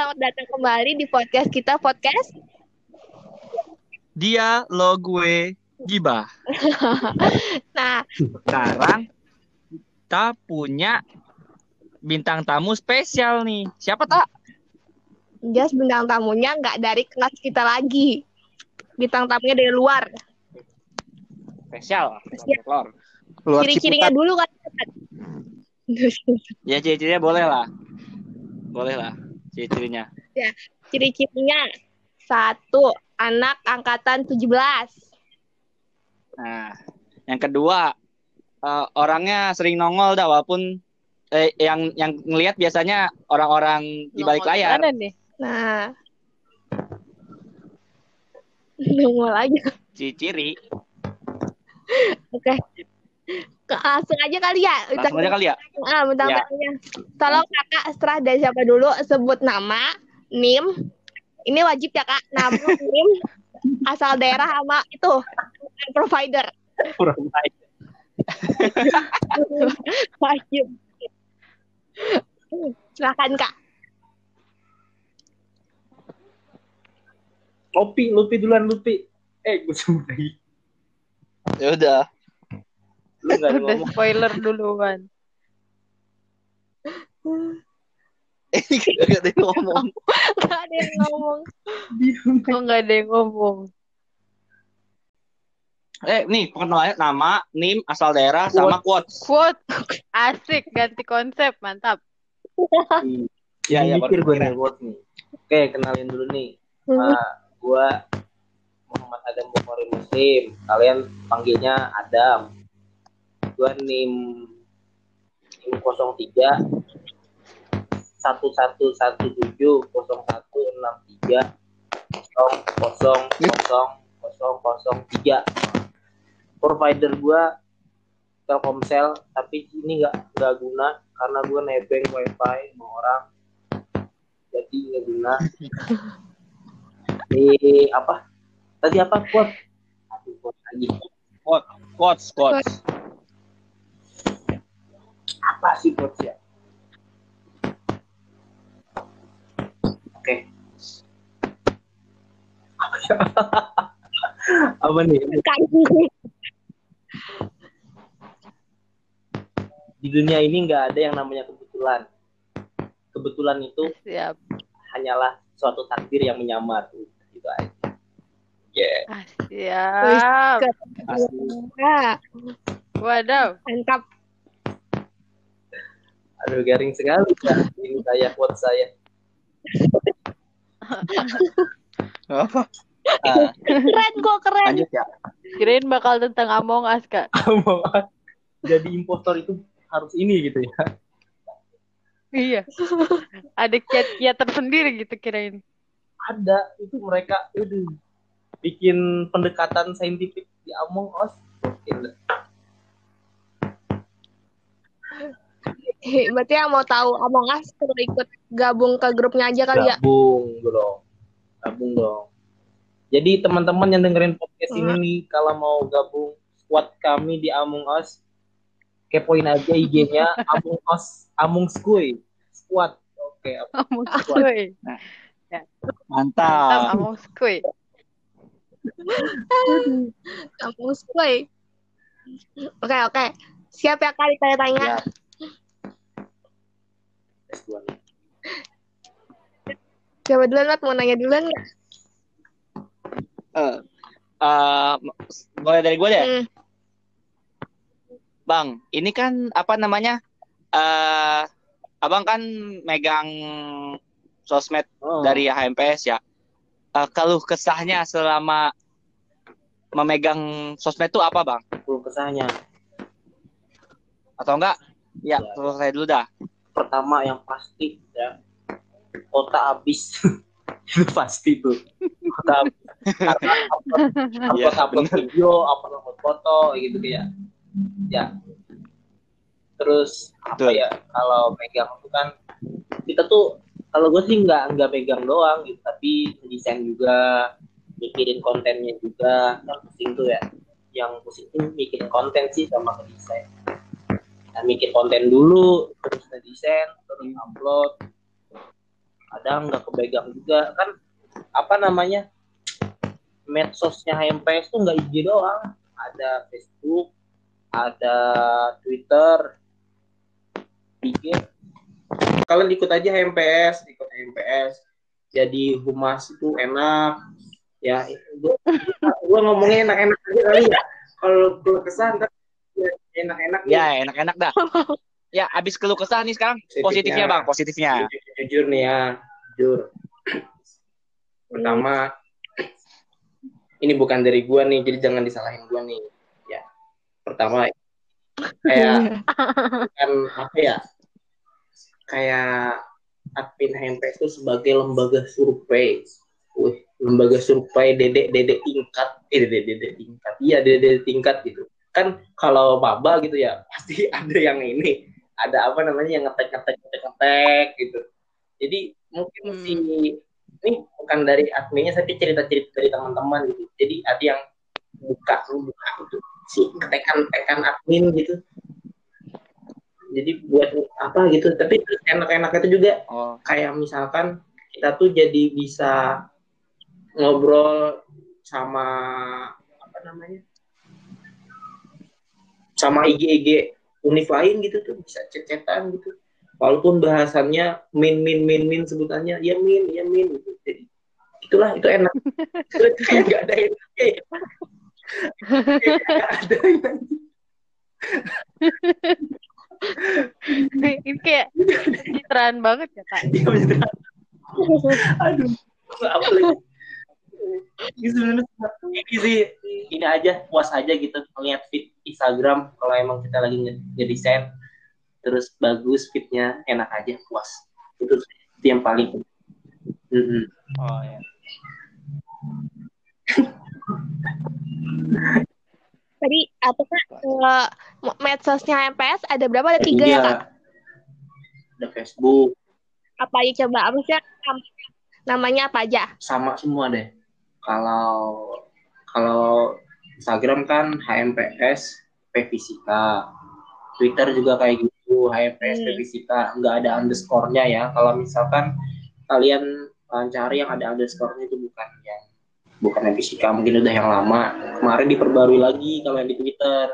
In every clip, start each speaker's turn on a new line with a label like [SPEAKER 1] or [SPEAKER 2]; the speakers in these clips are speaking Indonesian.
[SPEAKER 1] selamat datang kembali di podcast kita podcast.
[SPEAKER 2] Dia lo gue gibah.
[SPEAKER 1] Nah,
[SPEAKER 2] Sekarang kita punya bintang tamu spesial nih. Siapa tak?
[SPEAKER 1] just bintang tamunya nggak dari kelas kita lagi. Bintang tamunya dari luar.
[SPEAKER 2] Spesial.
[SPEAKER 1] Ciri-cirinya dulu kan.
[SPEAKER 2] Ya ciri-cirinya boleh lah. Boleh lah ciri-cirinya.
[SPEAKER 1] Ciri-cirinya satu anak angkatan 17.
[SPEAKER 2] Nah, yang kedua eh, orangnya sering nongol dah walaupun eh, yang yang ngelihat biasanya orang-orang di balik layar.
[SPEAKER 3] mana nih?
[SPEAKER 1] Nah. Nongol aja.
[SPEAKER 2] Ciri-ciri.
[SPEAKER 1] Oke. Ke- Langsung aja kali ya.
[SPEAKER 2] Langsung aja kali ya.
[SPEAKER 1] Ah, bintang
[SPEAKER 2] Ya.
[SPEAKER 1] tamunya. Tolong kakak setelah dari siapa dulu sebut nama, NIM. Ini wajib ya kak, nama, NIM, asal daerah sama itu provider. Wajib. Silakan kak.
[SPEAKER 4] Lupi, Lupi duluan Lupi. Eh, gue sebut lagi.
[SPEAKER 2] Ya udah.
[SPEAKER 4] Lu nggak ada
[SPEAKER 3] Udah
[SPEAKER 4] ngomong.
[SPEAKER 3] spoiler duluan.
[SPEAKER 2] Ini gak ada yang ngomong.
[SPEAKER 1] Gak ada yang ngomong.
[SPEAKER 3] Kok nggak ada yang ngomong?
[SPEAKER 2] Eh, nih perkenalannya nama, NIM, asal daerah, sama quotes.
[SPEAKER 3] Quote. Asik, ganti konsep. Mantap.
[SPEAKER 2] Ya, ya, baru
[SPEAKER 4] gue nih nih. Oke, kenalin dulu nih. Nah, gue Muhammad Adam Bukhari Muslim. Kalian panggilnya Adam. Gue NIM NIM 03 1117 0163 0003 provider gua Telkomsel tapi ini nggak nggak guna karena gua nebeng wifi sama orang. Jadi nggak guna. Di apa? Tadi apa? Kuat aduh kuat lagi.
[SPEAKER 2] Quotes, quotes.
[SPEAKER 4] Apa sih ya oke apa ya apa nih di dunia ini nggak ada yang namanya kebetulan kebetulan itu
[SPEAKER 3] Siap.
[SPEAKER 4] hanyalah suatu takdir yang menyamar gitu aja
[SPEAKER 2] Yeah.
[SPEAKER 3] Ah, siap. Waduh.
[SPEAKER 1] mantap.
[SPEAKER 4] Aduh garing sekali ya ini saya quote saya
[SPEAKER 2] Apa? Ah,
[SPEAKER 1] Keren kok, keren.
[SPEAKER 2] lanjut ya.
[SPEAKER 3] Kirain bakal tentang Among Us, Kak.
[SPEAKER 4] mau jadi impostor itu harus ini gitu ya
[SPEAKER 3] Iya. Ada kiat-kiat tersendiri gitu kirain.
[SPEAKER 4] ada itu mereka itu bikin pendekatan saintifik di Among Us Gila.
[SPEAKER 1] Berarti yang mau tahu Among Us perlu ikut gabung ke grupnya aja kali ya.
[SPEAKER 4] gabung dong gabung dong jadi teman-teman yang dengerin podcast ini nih kalau mau gabung squad kami di Among Us kepoin aja IG-nya Among Us Among Skuy squad oke
[SPEAKER 3] Among Skuy. Mantap,
[SPEAKER 2] Mantap.
[SPEAKER 3] Among Skuy.
[SPEAKER 1] Among Us, woy. Oke, oke. Siap ya kali tanya-tanya.
[SPEAKER 4] ya S2 nih.
[SPEAKER 1] Siapa duluan, Mat? Mau nanya duluan nggak?
[SPEAKER 2] Eh, eh, mulai dari gue deh.
[SPEAKER 1] Hmm.
[SPEAKER 2] Bang, ini kan apa namanya? Eh, abang kan megang sosmed
[SPEAKER 4] Oh,
[SPEAKER 2] dari HMPS ya. Eh, keluh kesahnya selama memegang sosmed itu apa, Bang?
[SPEAKER 4] belum kesahnya
[SPEAKER 2] Atau enggak? Ya,
[SPEAKER 4] Ya.
[SPEAKER 2] keluh saya dulu dah.
[SPEAKER 4] Pertama yang pasti ya. Kota habis. Itu pasti tuh. Kota habis. Karena upload
[SPEAKER 2] Iya,
[SPEAKER 4] upload video upload upload foto gitu ya. Ya. Terus apa ya kalau megang itu kan kita tuh kalau gue sih nggak nggak megang doang gitu tapi desain juga mikirin kontennya juga. Kan pusing tuh ya. Yang pusing tuh mikirin konten sih sama ngedesain nah, mikir konten dulu terus ngedesain terus upload. Ada nggak kepegang juga. Kan apa namanya medsosnya HMPS tuh nggak IG doang. Ada Facebook ada Twitter. IG kalian ikut aja HMPS ikut HMPS jadi humas itu enak. Ya gua ngomongnya enak-enak aja kali ya. Kalau ntar ya, enak-enak
[SPEAKER 2] Ya, enak-enak dah. Ya, abis keluh kesah nih sekarang positifnya. bang, positifnya.
[SPEAKER 4] jujur, jujur nih ya jujur. Pertama ini bukan dari gua nih jadi jangan disalahin gua nih. Ya pertama kayak kan apa ya kayak admin HMPS itu sebagai lembaga survei. Wih, lembaga survei dedek dedek tingkat eh dedek dedek tingkat. Iya dedek dedek tingkat gitu kan kalau maba gitu ya pasti ada yang ini ada apa namanya yang ngetek ngetek ngetek ngetek gitu. Jadi mungkin
[SPEAKER 3] Hmm.
[SPEAKER 4] si ini bukan dari adminnya tapi cerita cerita dari teman-teman gitu. Jadi ada yang buka lu buka gitu si ketekan tekan admin gitu. Jadi buat apa gitu tapi enak-enak itu juga.
[SPEAKER 2] Oh,
[SPEAKER 4] kayak misalkan kita tuh jadi bisa ngobrol sama apa namanya sama IG-IG univ lain gitu tuh bisa cecetan gitu. Walaupun bahasannya min min min min sebutannya ya min ya min gitu. Jadi itulah itu enak. Itu kayak nggak ada kayak nggak ada
[SPEAKER 3] Ini kayak citraan banget ya kak.
[SPEAKER 4] beneran. aduh apa lagi sebenarnya ini sih ini aja puas aja gitu ngeliat feed Instagram kalau emang kita lagi nge- ngedesain terus bagus fitnya enak aja puas itu, itu yang paling penting. Mm-mm.
[SPEAKER 2] oh ya.
[SPEAKER 1] Tadi apa kak? eh, medsosnya MPS ada berapa? Ada tiga ya kak?
[SPEAKER 4] ada Facebook
[SPEAKER 1] Apa aja coba? Apa sih nam- namanya apa aja?
[SPEAKER 4] sama semua deh kalau kalau Instagram kan HMPS P Fisika Twitter juga kayak gitu HMPS
[SPEAKER 1] Hmm.
[SPEAKER 4] Fisika nggak ada underscore-nya ya. Kalau misalkan kalian cari yang ada underscore-nya itu bukan yang bukan yang fisika mungkin udah yang lama. Kemarin diperbarui lagi kalau yang di Twitter.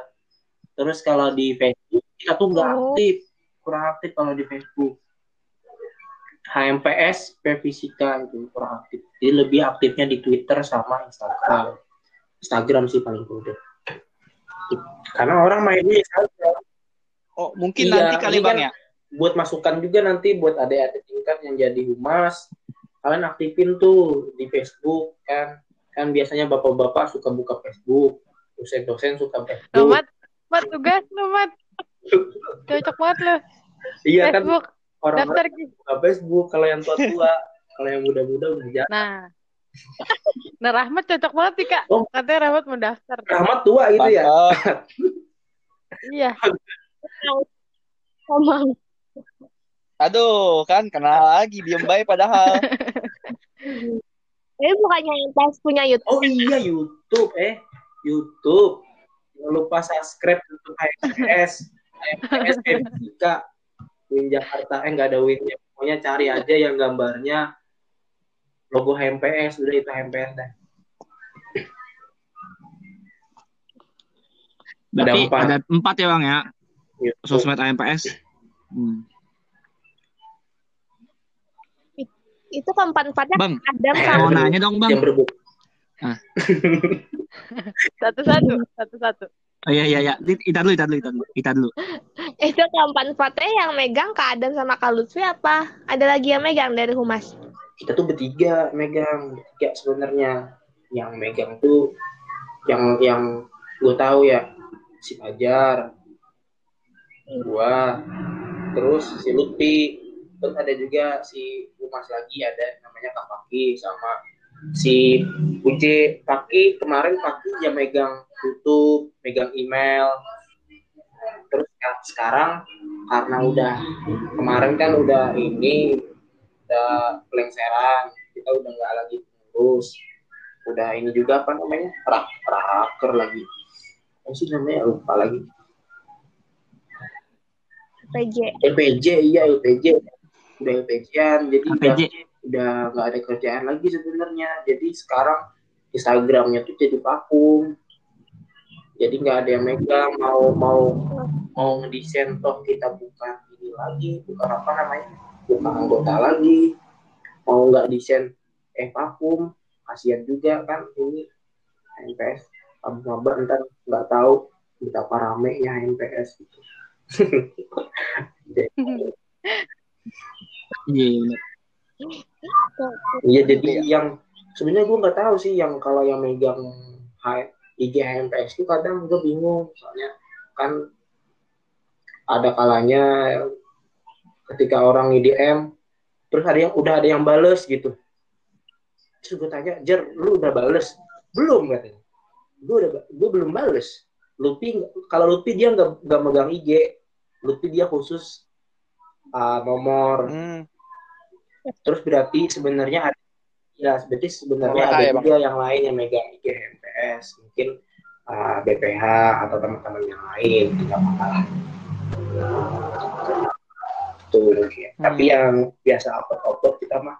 [SPEAKER 4] Terus kalau di Facebook kita tuh nggak
[SPEAKER 1] Oh.
[SPEAKER 4] aktif. Kurang aktif kalau di Facebook HMPS P Fisika itu kurang aktif. Jadi lebih aktifnya di Twitter sama Instagram. Instagram sih paling udah karena orang mainnya Instagram.
[SPEAKER 2] Oh, mungkin
[SPEAKER 4] Iya,
[SPEAKER 2] nanti kali bang
[SPEAKER 4] kan-
[SPEAKER 2] ya.
[SPEAKER 4] buat masukan juga nanti buat adik-adik tingkat yang jadi humas. Kalian aktifin tuh di Facebook kan. Kan biasanya bapak-bapak suka buka Facebook dosen-dosen suka Facebook.
[SPEAKER 3] Nomat, mat tugas nomat. Cocok banget lo.
[SPEAKER 4] iya kan Orang-orang
[SPEAKER 3] daftar
[SPEAKER 4] buka Facebook kalau yang tua-tua kalau yang muda-muda udah jarang
[SPEAKER 3] Nah. Nah Rahmat cocok banget nih kak.
[SPEAKER 4] Oh.
[SPEAKER 3] Katanya Rahmat mau daftar.
[SPEAKER 4] Rahmat tua gitu ya.
[SPEAKER 3] Iya.
[SPEAKER 1] Ngomong.
[SPEAKER 2] Aduh, kan kenal lagi diem baik padahal.
[SPEAKER 1] Ini bukannya MPS punya YouTube?
[SPEAKER 4] oh iya YouTube eh YouTube jangan lupa subscribe untuk HMS HMS Fisika Win Jakarta eh nggak ada Winnya pokoknya cari aja yang gambarnya logo HMPS udah itu HMPS dah Ada empat.
[SPEAKER 2] ada empat ya bang ya,
[SPEAKER 4] YouTube.
[SPEAKER 2] sosmed AMPS. Hmm.
[SPEAKER 1] Itu keempat-empatnya
[SPEAKER 2] Bang,
[SPEAKER 1] Adam
[SPEAKER 2] mau
[SPEAKER 1] sama
[SPEAKER 2] nanya dong bang.
[SPEAKER 4] yang berbuk
[SPEAKER 3] Satu-satu, satu-satu.
[SPEAKER 2] Oh iya iya iya, Ita dulu, Ita dulu, Ita dulu, Ita dulu.
[SPEAKER 1] itu keempat-empatnya yang megang Kak Adam sama Kak Lutfi apa? Ada lagi yang megang dari Humas?
[SPEAKER 4] kita tuh bertiga megang bertiga sebenarnya yang megang tuh yang yang gue tahu ya si Fajar gua terus si Lutfi terus ada juga si Umas lagi ada namanya Kak Paki sama si Uce Paki kemarin Paki dia megang YouTube megang email. Terus ya, sekarang karena udah kemarin kan udah ini udah pelengseran kita udah nggak lagi pengurus. Udah ini juga apa namanya? Rak raker lagi. Apa sih namanya? Lupa lagi.
[SPEAKER 1] PJ.
[SPEAKER 4] LPJ iya LPJ udah LPG-an jadi udah
[SPEAKER 2] LPG.
[SPEAKER 4] Udah nggak ada kerjaan lagi sebenarnya. Jadi sekarang Instagramnya tuh jadi vakum. Jadi nggak ada yang megang mau mau mau ngedesain toh kita bukan ini lagi bukan apa namanya bukan anggota lagi. Mau nggak desain eh vakum kasihan juga kan ini HMPS maba ntar nggak tahu betapa ramenya HMPS gitu.
[SPEAKER 2] Iya, bener.
[SPEAKER 4] Iya jadi yang sebenarnya gue nggak tahu sih yang kalau yang megang IG HMPS itu kadang gue bingung. Soalnya kan ada kalanya ketika orang IDM terus ada yang udah ada yang bales gitu. Terus gue tanya Jer lu udah bales? Belum katanya. Gue udah gue belum bales. Lupi kalau Lupi dia nggak nggak megang IG Lupi dia khusus uh, nomor
[SPEAKER 2] Hmm.
[SPEAKER 4] Terus berarti sebenarnya ada ya berarti sebenarnya ada
[SPEAKER 2] ya, Bang?
[SPEAKER 4] juga yang lain yang megang IG HMPS, mungkin uh, BPH atau teman-teman yang lain tidak masalah. Tuh mungkin.
[SPEAKER 2] Hmm.
[SPEAKER 4] Tapi yang biasa upload-upload kita mah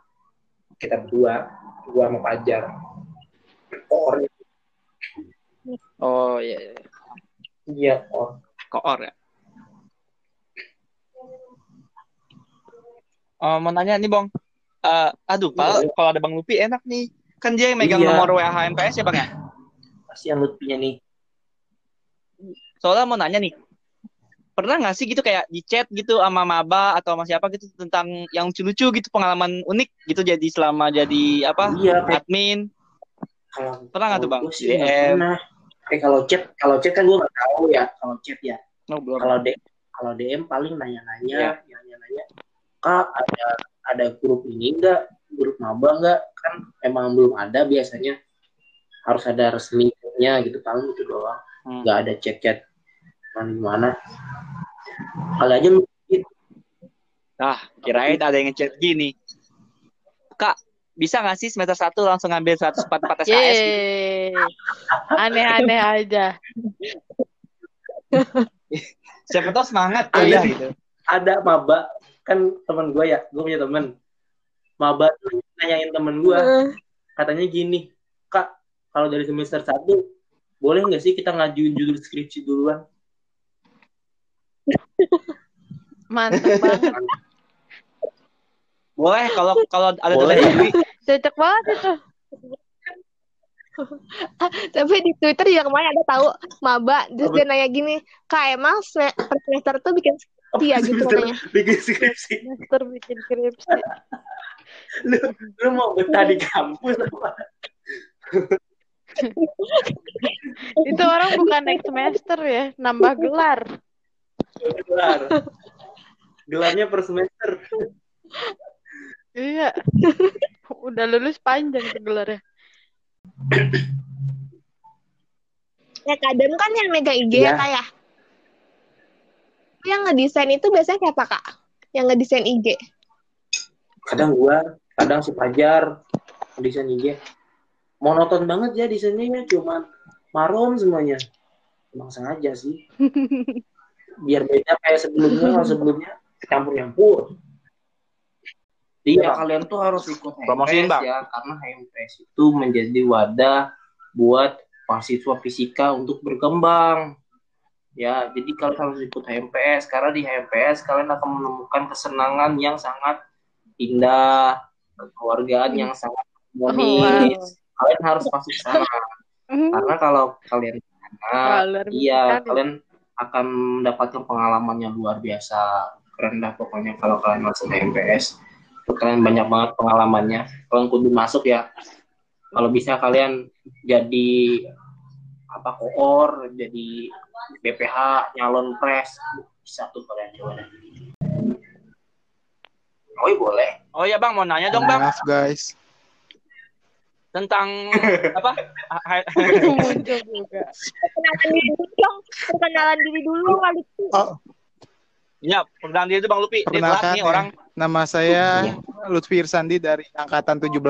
[SPEAKER 4] kita berdua, gua sama Fajar. Or
[SPEAKER 2] Oh iya, iya.
[SPEAKER 4] iya or.
[SPEAKER 2] koor ya. Oh, mau nanya nih, Bang. Eh, aduh, Pak,
[SPEAKER 4] Iya.
[SPEAKER 2] kalau ada Bang Lupi enak nih. Kan dia yang megang
[SPEAKER 4] Iya.
[SPEAKER 2] nomor WA HMPS ya, Bang ya?
[SPEAKER 4] Kasihan Lutfinya nih.
[SPEAKER 2] Soalnya mau nanya nih. Pernah nggak sih gitu kayak di chat gitu sama maba atau sama siapa gitu tentang yang lucu-lucu gitu pengalaman unik gitu jadi selama jadi apa
[SPEAKER 4] Iya,
[SPEAKER 2] admin
[SPEAKER 4] kalau
[SPEAKER 2] Pernah nggak tuh, Bang?
[SPEAKER 4] sih
[SPEAKER 2] DM?
[SPEAKER 4] pernah. Eh kalau chat, kalau chat kan gua nggak tahu ya, kalau chat ya.
[SPEAKER 2] Oh,
[SPEAKER 4] kalau DM kalau DM paling nanya-nanya
[SPEAKER 2] Iya.
[SPEAKER 4] nanya-nanya kak ada ada grup ini enggak grup maba enggak kan emang belum ada biasanya harus ada resminya gitu paling itu doang
[SPEAKER 2] Hmm.
[SPEAKER 4] nggak ada chat-chat mana gimana kali aja lu
[SPEAKER 2] Ah, kirain ada yang ngechat gini. Kak, bisa nggak sih semester 1 langsung ngambil 144 SKS? gitu?
[SPEAKER 3] Aneh-aneh aja.
[SPEAKER 2] Siapa tahu semangat
[SPEAKER 4] Ada.
[SPEAKER 2] kuliah gitu.
[SPEAKER 4] ada maba kan teman gue ya gue punya teman maba tuh nanyain temen gue
[SPEAKER 1] Eh,
[SPEAKER 4] katanya gini kak kalau dari semester 1 boleh nggak sih kita ngajuin judul skripsi duluan
[SPEAKER 3] Mantep banget.
[SPEAKER 2] Boleh kalau kalau ada
[SPEAKER 4] Boleh.
[SPEAKER 2] Dewi.
[SPEAKER 3] Cocok banget itu.
[SPEAKER 1] Tapi di Twitter juga kemarin ada tahu maba terus dia nanya gini, "Kak, emang semester tuh bikin skripsi ya gitu
[SPEAKER 4] Semester
[SPEAKER 1] katanya."
[SPEAKER 4] bikin skripsi
[SPEAKER 3] Master bikin skripsi.
[SPEAKER 4] lu lu mau betah di kampus apa
[SPEAKER 3] Itu orang bukan naik semester ya, nambah gelar.
[SPEAKER 4] gelar gelarnya per semester
[SPEAKER 3] Iya. Udah lulus panjang tuh gelarnya.
[SPEAKER 1] Ya kadang kan yang megang IG
[SPEAKER 4] Iya.
[SPEAKER 1] ya kak ya. Yang ngedesain itu biasanya siapa kak? Yang ngedesain IG.
[SPEAKER 4] kadang gua kadang si Fajar desain IG monoton banget ya desainnya ya cuman marom semuanya emang sengaja sih biar beda kayak sebelumnya kalau sebelumnya campur campur Iya, kalian tuh harus ikut
[SPEAKER 2] Promosiin, Bang.
[SPEAKER 4] ya, karena HMPS itu menjadi wadah buat mahasiswa fisika untuk berkembang. Ya, jadi kalian harus ikut HMPS karena di HMPS kalian akan menemukan kesenangan yang sangat indah, kekeluargaan yang sangat harmonis. Kalian harus masuk sana karena kalau kalian sana, iya kalian akan mendapatkan pengalaman yang luar biasa. Keren dah pokoknya kalau kalian masuk HMPS. Itu kalian banyak banget pengalamannya. Kalian kudu masuk ya. Kalau bisa kalian jadi apa koor, jadi BPH, nyalon pres, bisa tuh kalian coba. Oh iya boleh.
[SPEAKER 2] Oh iya Bang, mau nanya dong Bang
[SPEAKER 5] Maaf guys.
[SPEAKER 2] tentang apa?
[SPEAKER 3] Muncul juga.
[SPEAKER 1] Perkenalan diri dulu dong. Perkenalan diri dulu kali itu.
[SPEAKER 5] Oh,
[SPEAKER 2] Ya, perkenalan diri itu Bang Lupi.
[SPEAKER 5] Perkenalkan
[SPEAKER 2] nih orang.
[SPEAKER 5] Nama saya Lutfi Irsandi dari angkatan 17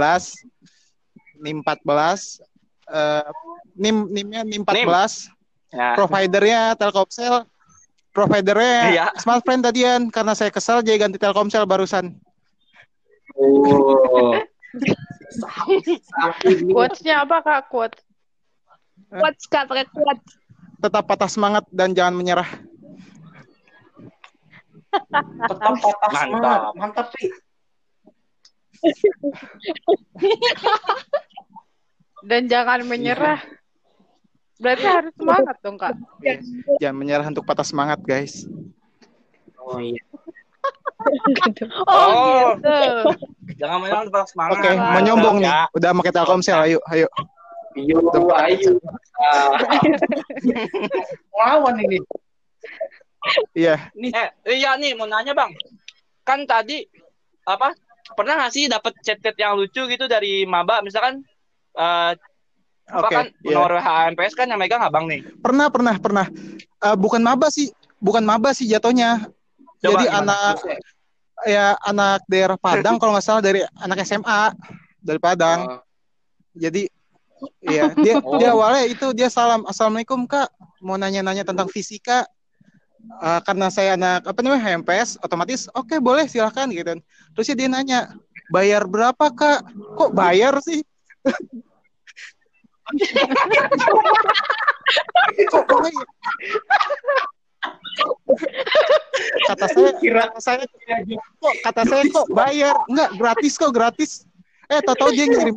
[SPEAKER 5] NIM 14 eh NIM NIM-nya NIM 14.
[SPEAKER 2] Ya.
[SPEAKER 5] Providernya Telkomsel. Providernya
[SPEAKER 2] Iya.
[SPEAKER 5] Smartfren tadian karena saya kesal jadi ganti Telkomsel barusan.
[SPEAKER 4] Oh.
[SPEAKER 3] Quotes-nya apa kak? Quotes.
[SPEAKER 1] Quotes kak, pakai quotes.
[SPEAKER 5] Tetap patah semangat dan jangan menyerah.
[SPEAKER 4] Tetap patah
[SPEAKER 2] Mantap.
[SPEAKER 4] semangat. Mantap sih.
[SPEAKER 3] Dan jangan menyerah. Berarti harus semangat dong kak.
[SPEAKER 5] Iya. Jangan menyerah untuk patah semangat, guys.
[SPEAKER 4] Oh iya.
[SPEAKER 3] Oh,
[SPEAKER 2] Oh.
[SPEAKER 3] gitu.
[SPEAKER 2] Jangan menyerah tetap semangat.
[SPEAKER 5] Oke, mau nyombong nih.
[SPEAKER 2] Ya.
[SPEAKER 5] Udah pakai Telkomsel, ayo, ayo.
[SPEAKER 4] Yo, ayo. Lawan ini.
[SPEAKER 5] Iya,
[SPEAKER 2] Eh, iya nih mau nanya bang. Kan tadi apa? Pernah nggak sih dapat chat-chat yang lucu gitu dari maba? Misalkan eh apa
[SPEAKER 5] Oke,
[SPEAKER 2] kan
[SPEAKER 5] iya.
[SPEAKER 2] nomor HMPS kan yang megang abang nih.
[SPEAKER 5] pernah, pernah, pernah. Eh, bukan maba sih, bukan maba sih jatuhnya.
[SPEAKER 2] Coba
[SPEAKER 5] Jadi
[SPEAKER 2] gimana?
[SPEAKER 5] anak ya anak daerah Padang kalau nggak salah dari anak SMA dari Padang.
[SPEAKER 4] Oh.
[SPEAKER 5] Jadi iya dia
[SPEAKER 4] Oh.
[SPEAKER 5] dia awalnya itu dia salam assalamualaikum kak mau nanya-nanya tentang fisika Eh, karena saya anak apa namanya HMPS otomatis oke boleh silahkan gitu terus dia nanya bayar berapa kak kok bayar sih? Kata saya
[SPEAKER 4] Kira
[SPEAKER 5] kata saya kok kata saya kok bayar? Enggak gratis kok gratis. Eh tau tahu dia ngirim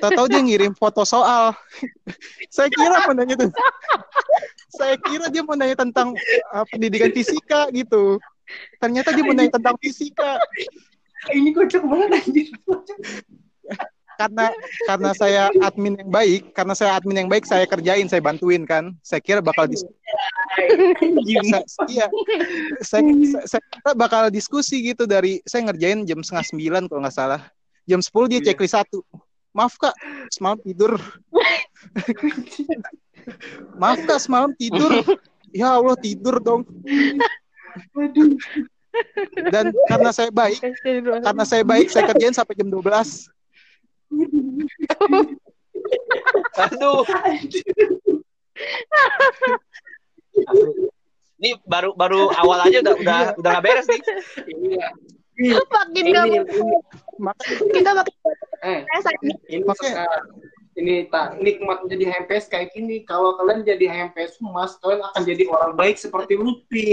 [SPEAKER 5] tau tahu dia ngirim foto soal. Saya kira mau nanya tuh. Saya kira dia mau nanya tentang uh, pendidikan fisika gitu. Ternyata dia mau nanya tentang fisika.
[SPEAKER 4] Ini kocak banget anjir.
[SPEAKER 5] Karena karena saya admin yang baik karena saya admin yang baik saya kerjain saya bantuin kan. Saya kira bakal dis saya, iya. Saya, saya, saya kira bakal diskusi gitu dari saya ngerjain jam setengah sembilan kalau nggak salah. Jam 10 dia
[SPEAKER 4] Iya.
[SPEAKER 5] checklist satu. Maaf kak semalam tidur. Maaf kak semalam tidur. Ya Allah tidur dong. Dan karena saya baik karena saya baik saya kerjain sampai jam 12
[SPEAKER 2] Aduh. Ini baru baru awal aja udah udah udah nggak beres nih.
[SPEAKER 4] Iya.
[SPEAKER 1] Makin
[SPEAKER 4] Ini,
[SPEAKER 1] gak kita makin
[SPEAKER 4] eh, ini
[SPEAKER 5] Makanya-
[SPEAKER 4] ini tak nikmat menjadi HMPS kayak gini. Kalau kalian jadi HMPS emas, kalian akan jadi orang baik seperti Lutfi.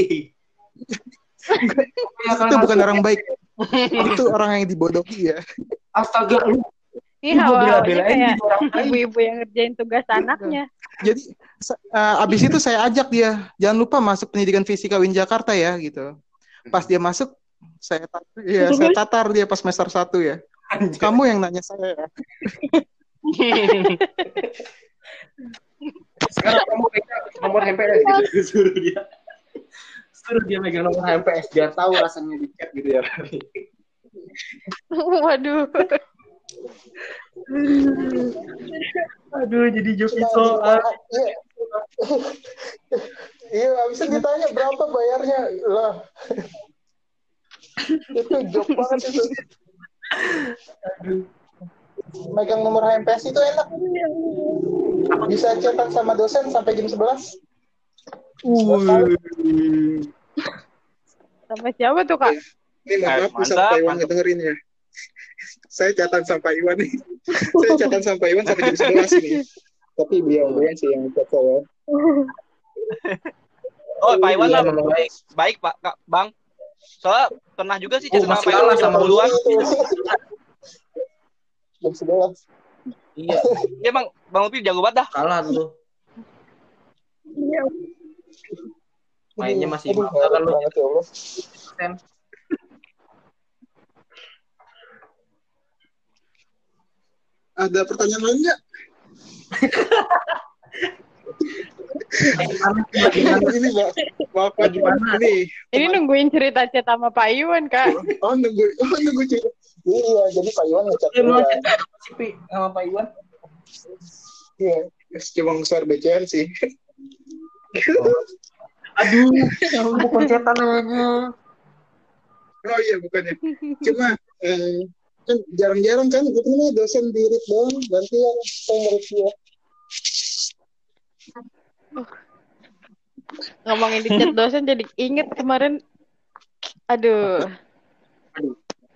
[SPEAKER 4] Ya,
[SPEAKER 5] itu bukan orang baik itu orang yang dibodohi ya
[SPEAKER 4] Astaga, lu Jadi orang baik.
[SPEAKER 3] ibu-ibu yang ngerjain tugas anaknya.
[SPEAKER 5] jadi eh, abis itu saya ajak dia jangan lupa masuk pendidikan fisika Win Jakarta ya gitu pas dia masuk saya tat- iya, saya tatar dia pas semester satu ya
[SPEAKER 4] Anjir.
[SPEAKER 5] kamu yang nanya saya ya
[SPEAKER 4] Sekarang kamu pegang nomor HMPS gitu. Suruh dia. Suruh dia megang nomor HMPS biar tahu rasanya di chat gitu ya.
[SPEAKER 3] Waduh.
[SPEAKER 4] Aduh, jadi joki soal.
[SPEAKER 5] iya abis itu ditanya berapa bayarnya lah itu joke banget itu megang nomor HMPS itu enak bisa cetak sama dosen sampai jam 11
[SPEAKER 3] Sampai siapa tuh kak?
[SPEAKER 5] Ini
[SPEAKER 2] Eh,
[SPEAKER 5] maaf bisa
[SPEAKER 2] mantap,
[SPEAKER 5] Pak Iwan
[SPEAKER 2] mantap.
[SPEAKER 5] ngedengerin ya. Saya catatan sampai Iwan nih. saya catatan sampai Iwan sampai jam 11 nih. Tapi beliau beliau sih yang chat saya.
[SPEAKER 2] Oh, Pak Iwan lah
[SPEAKER 4] Iya, baik.
[SPEAKER 2] baik Pak Kak, Bang. Soalnya pernah juga sih
[SPEAKER 4] Oh,
[SPEAKER 2] cerita
[SPEAKER 4] masih
[SPEAKER 2] Pak Iwan
[SPEAKER 4] sama
[SPEAKER 2] duluan.
[SPEAKER 5] Jam 11.
[SPEAKER 4] Iya,
[SPEAKER 2] Iya Bang, Bang Upi jago banget dah.
[SPEAKER 4] kalah tuh. Mainnya masih
[SPEAKER 5] Aduh,
[SPEAKER 4] mantap kan lu.
[SPEAKER 5] ya. Ada pertanyaan lain nggak? ini maaf Pak
[SPEAKER 4] Gimana?
[SPEAKER 5] Ini,
[SPEAKER 3] Ini nungguin cerita chat sama Pak Iwan kak.
[SPEAKER 5] oh nunggu, oh nunggu cerita. Iya, jadi Pak Iwan ngechat
[SPEAKER 4] Dia mau
[SPEAKER 5] dulu
[SPEAKER 4] chat
[SPEAKER 5] kan.
[SPEAKER 4] sama Pak Iwan.
[SPEAKER 5] Iya, cuma suara BCN sih.
[SPEAKER 4] Aduh, bukan cetan aja.
[SPEAKER 5] Oh iya bukannya. Cuma eh, kan jarang-jarang kan gue punya dosen di RIT doang, gantian saya ngerit dia.
[SPEAKER 3] Ngomongin di chat dosen jadi inget kemarin. Aduh.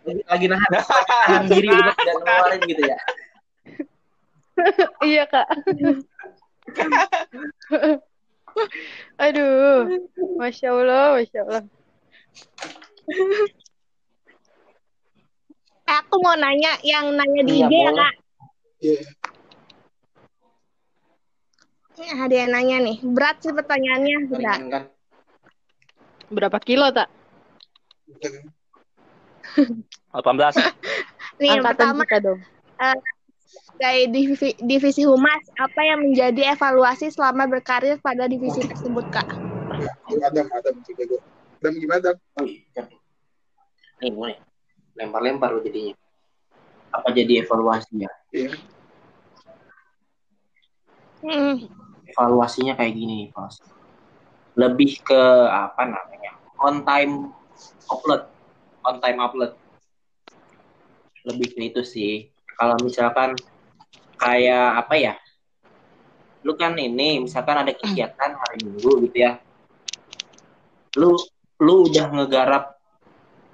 [SPEAKER 4] lagi, lagi nahan, nahan diri buat tidak ngeluarin gitu ya.
[SPEAKER 3] Iya, Kak. Aduh. Masya Allah, Masya Allah.
[SPEAKER 1] Eh, aku mau nanya yang nanya di
[SPEAKER 4] Iya,
[SPEAKER 1] IG ya kak.
[SPEAKER 5] Iya.
[SPEAKER 1] Ini ada yang nanya nih. Berat sih pertanyaannya. Berat.
[SPEAKER 4] Kan?
[SPEAKER 3] Berapa kilo, Tak?
[SPEAKER 2] 18.
[SPEAKER 1] Nih yang pertama
[SPEAKER 3] kita dong.
[SPEAKER 1] dari divisi, divisi humas apa yang menjadi evaluasi selama berkarir pada divisi tersebut kak?
[SPEAKER 5] Adam, Adam juga gue. Adam gimana Adam?
[SPEAKER 4] Oh iya. Nih, mulai. Lempar-lempar lo jadinya. Apa jadi evaluasinya?
[SPEAKER 5] Iya.
[SPEAKER 1] Hmm.
[SPEAKER 4] Evaluasinya kayak gini, Bos. Lebih ke apa namanya? On time upload. On time upload. Lebih ke itu sih. Kalau misalkan kayak apa ya? Lu kan ini, misalkan ada kegiatan hari Minggu gitu ya. Lu lu udah ngegarap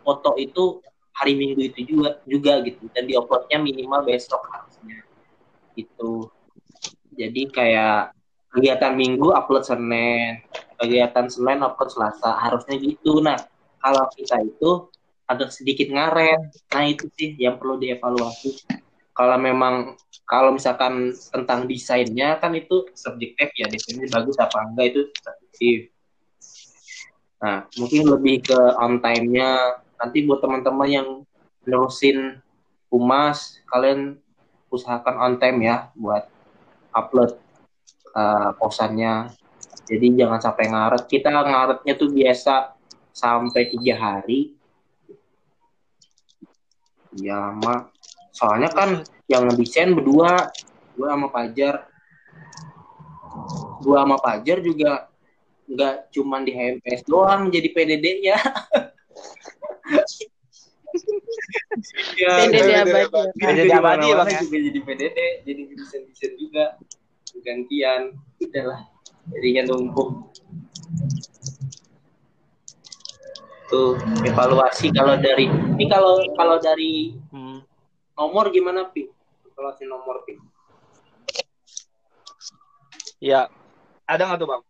[SPEAKER 4] foto itu hari Minggu itu juga juga gitu. Dan diuploadnya minimal besok harusnya. Gitu. Jadi kayak kegiatan Minggu upload Senin kegiatan Senin upload Selasa harusnya gitu. Nah kalau kita itu agak sedikit ngaret. Nah itu sih yang perlu dievaluasi. Kalau memang kalau misalkan tentang desainnya kan itu subjektif ya desainnya bagus apa enggak itu subjektif. Nah mungkin lebih ke on time-nya nanti buat teman-teman yang nerusin humas kalian usahakan on time ya buat upload uh, posannya jadi jangan sampai ngaret. Kita ngaretnya tuh biasa sampai tiga hari. Ya mak soalnya kan yang ngedesain berdua gua sama Pajar gua sama Pajar juga nggak cuman di HMPS doang jadi PDD-nya ya,
[SPEAKER 3] PDD abadi.
[SPEAKER 5] iya,
[SPEAKER 2] PDD
[SPEAKER 4] jadi
[SPEAKER 2] abadi ya,
[SPEAKER 4] mana-mana
[SPEAKER 2] Bang, ya?
[SPEAKER 4] juga jadi PDD jadi desain desain juga gantian udahlah jadinya numpuk tuh evaluasi kalau dari ini kalau kalau dari
[SPEAKER 2] Hmm.
[SPEAKER 4] nomor gimana pi evaluasi nomor pi
[SPEAKER 2] Ya. Ada nggak tuh, Bang?